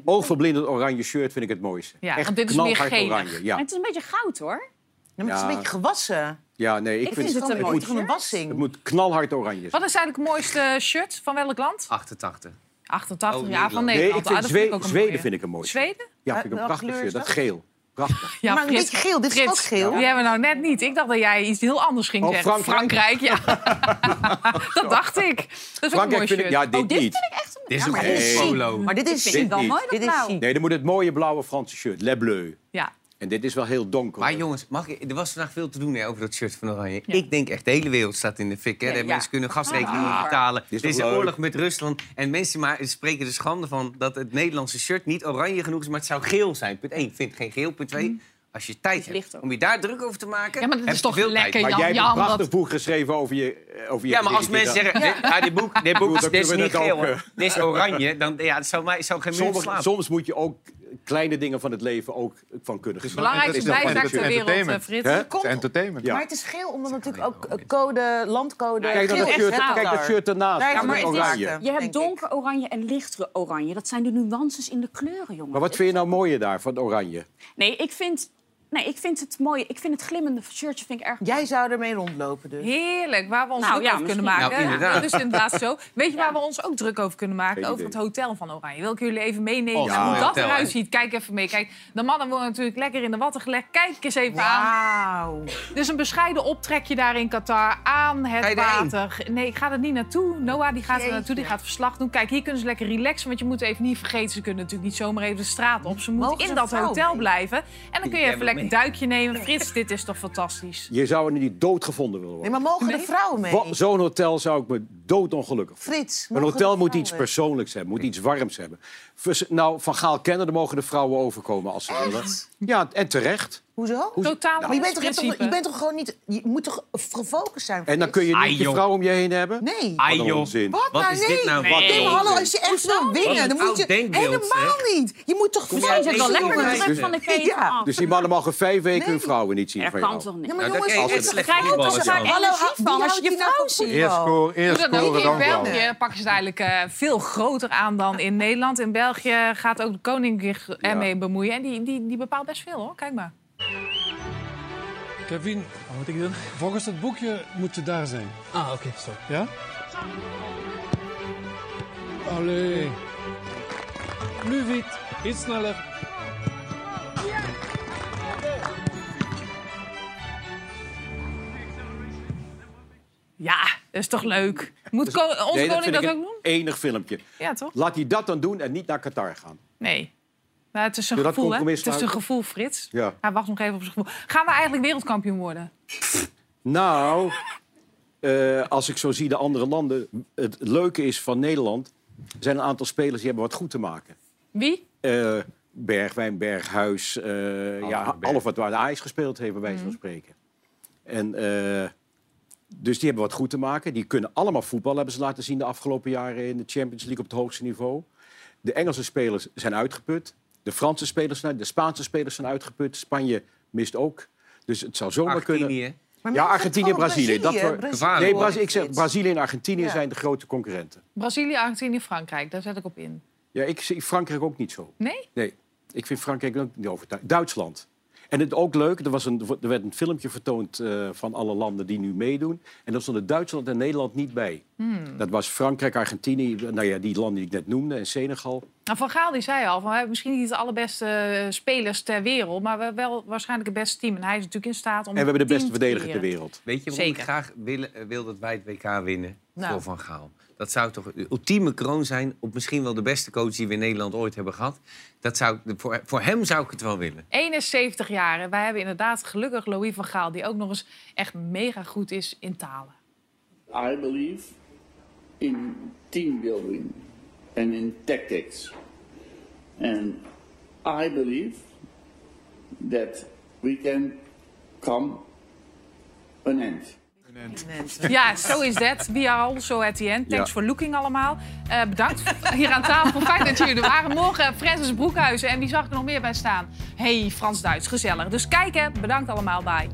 oogverblindend oranje shirt vind ik het mooiste. Ja, echt want dit is meer knalhard gelig. oranje. Ja. het is een beetje goud, hoor. Ja, maar het is een beetje gewassen. ja, nee, ik, Ik vind vind het een het, mooi moet, Van een wassing. het moet knalhard oranje zijn. Wat is eigenlijk het mooiste shirt van welk land? 88. 88, Oh, ja, van Nederland. Nee, ik vind Ah, Zweden, ook een Zweden mooie. vind ik een mooi. Zweden? Ja, vind ik een welke prachtig shirt. Dat dat? geel. Prachtig. Ja, maar een Frits- beetje geel, dit is Frits, ook geel. Die hebben we nou net niet. Ik dacht dat jij iets heel anders ging Oh, zeggen. Frankrijk? ja. dat dacht ik. Dat is ook een mooi Frankrijk vind ik... Ja, dit Oh, dit niet. vind ik echt een... Dit is Ja, ook maar dit is. Maar dit is wel niet. mooi, dat Dit is blauw. Nee, dan moet het mooie blauwe Franse shirt. Le Bleu. Ja. En dit is wel heel donker. Maar jongens, mag ik, er was vandaag veel te doen hè, over dat shirt van Oranje. Ik denk echt, de hele wereld staat in de fik. Hè. Ja, De ja. Mensen kunnen gasrekening Ah. betalen. Dit is is toch een leuk? oorlog met Rusland. En mensen maar, spreken er schande van dat het Nederlandse shirt niet oranje genoeg is, maar het zou geel zijn. Punt 1, vind geen geel. Punt 2, als je tijd hebt om je daar druk over te maken... Ja, maar dat is toch veel lekker, tijd. maar Jan, jij hebt een Jan, prachtig dat- boek geschreven over je, eh, over je Ja, maar als mensen zeggen, dit, ah, dit boek, dit boek is, dit is niet geel, eh. dit is oranje, dan ja, het zou, mij, zou geen slapen. soms moet je ook kleine dingen van het leven ook van kunnen genieten. Dat is nog bijzaak ter wereld, entertainment. eh, Frits. Hè? Komt- entertainment. Ja. Maar het is geel, omdat natuurlijk ook eh, code, landcode... Kijk dat geel shirt- kijk dat shirt ernaast, is is het oranje. Je hebt donker oranje en lichtere oranje. Dat zijn de nuances in de kleuren, jongen. Maar wat vind je nou mooier daar van oranje? Nee, ik vind, nee, ik vind het mooi. Ik vind het glimmende shirtje vind ik erg Jij zou ermee rondlopen dus. Heerlijk, waar we ons Nou, druk ja, over kunnen misschien. maken. Nou, inderdaad. Dat is inderdaad zo. Weet je waar we ons ook druk over kunnen maken? Geen Over het hotel van Oranje. Wil ik jullie even meenemen Oh, hoe dat hotel, eruit ziet? Kijk even mee. Kijk, de mannen worden natuurlijk lekker in de watten gelegd. Kijk eens even aan. Wauw. Dus een bescheiden optrekje daar in Qatar aan Ga het erheen? water. Nee, ik ga er niet naartoe. Noah die gaat er naartoe, die gaat verslag doen. Kijk, hier kunnen ze lekker relaxen. Want je moet even niet vergeten, ze kunnen natuurlijk niet zomaar even de straat op. Ze moeten Mogen ze in dat hotel mee? blijven. En dan kun je even bent een duikje nemen. Frits, dit is toch fantastisch? Je zou er niet doodgevonden willen Nee, worden. maar mogen de vrouwen mee? Zo'n hotel zou ik me doodongelukkig voelen. Frits, Een hotel moet iets persoonlijks hebben, moet iets warms hebben. Nou, van Gaal kennen, dan mogen de vrouwen overkomen als ze willen. Ja, en terecht. Hoezo? Totaal Maar je bent, toch, je, toch, je bent toch gewoon niet... Je moet toch gefocust zijn, En dan kun je Ai, niet je vrouw om je heen hebben? Nee. Ai, Wat een joh. onzin. Wat, Wat nou, is nee. dit nou? Wat Nee, maar hallo, als je echt wil Wat winnen, dan moet je... Helemaal zeg. niet. Je moet toch Kom Zijn deze lekker terug van de keten Ja. af? Dus die mannen mogen vijf weken hun Nee. vrouwen niet zien Er van kan jou. toch niet? Ja, maar Nou, daar jongens, krijg je toch. Hallo, Energie van als je je nou vrouw ziet. Eerst, scoren, eerst dan in dan. België pakken ze het eigenlijk eh, veel groter aan dan in Nederland. In België gaat ook de koning zich ermee bemoeien. En die, die, die bepaalt best veel, hoor. Kijk maar. Kevin, wat moet ik doen? Volgens het boekje moet je daar zijn. Ah, oké, stop. Ja? Allee. Nu wit, iets sneller. Ja, dat is toch leuk? Moet ko- onze Nee, koning vind dat ik ook een doen? enig filmpje. Ja, toch? Laat hij dat dan doen en niet naar Qatar gaan. Nee. Maar het is een Doe gevoel, hè? compromis Het is een gevoel, Frits. Ja. Hij wacht nog even op zijn gevoel. Gaan we eigenlijk wereldkampioen worden? Nou, eh, als ik zo zie de andere landen... Het leuke is van Nederland... er zijn een aantal spelers die hebben wat goed te maken. Wie? Eh, Bergwijn, Berghuis, eh ja, alles wat waar de Ajax gespeeld heeft, bij wijze van spreken. En, eh, dus die hebben wat goed te maken. Die kunnen allemaal voetbal, hebben ze laten zien de afgelopen jaren in de Champions League op het hoogste niveau. De Engelse spelers zijn uitgeput. De Franse spelers zijn, de Spaanse spelers zijn uitgeput. Spanje mist ook. Dus het zou zomaar kunnen. Argentinië. Maar Ja, Argentinië en gewoon Brazilië. Dat Brazilië, voor- Brazilië. nee. Brazilië, ik zeg. Brazilië en Argentinië Ja. zijn de grote concurrenten. Brazilië, Argentinië, Frankrijk. Daar zet ik op in. Ja, ik zie Frankrijk ook niet zo. Nee? Nee, ik vind Frankrijk ook niet overtuigd. Duitsland. En het ook leuk, er, was een, er werd een filmpje vertoond eh, van alle landen die nu meedoen. En daar stonden Duitsland en Nederland niet bij. Hmm. Dat was Frankrijk, Argentinië, nou ja, die landen die ik net noemde, en Senegal. Nou, van Gaal die zei al, van, we hebben misschien niet de allerbeste eh, spelers ter wereld... maar we hebben wel waarschijnlijk het beste team. En hij is natuurlijk in staat om En we hebben de beste verdediger ter wereld. Weet je waarom Zeker. ik graag wil, eh, wil dat wij het WK winnen Nou. voor Van Gaal? Dat zou toch de ultieme kroon zijn op misschien wel de beste coach die we in Nederland ooit hebben gehad. Dat zou, voor, voor hem zou ik het wel willen. 71 jaar. En wij hebben inderdaad gelukkig Louis van Gaal... die ook nog eens echt mega goed is in talen. I believe in team building and in tactics. And I believe that we can come an end. Ja, zo is dat. We are also at the end. Thanks Ja. for looking allemaal. Eh, bedankt hier aan tafel. Fijn dat jullie er waren. Morgen Francis Broekhuizen. En wie zag ik er nog meer bij staan? hey, Frans-Duits. Gezellig. Dus kijken. Bedankt allemaal. Bye.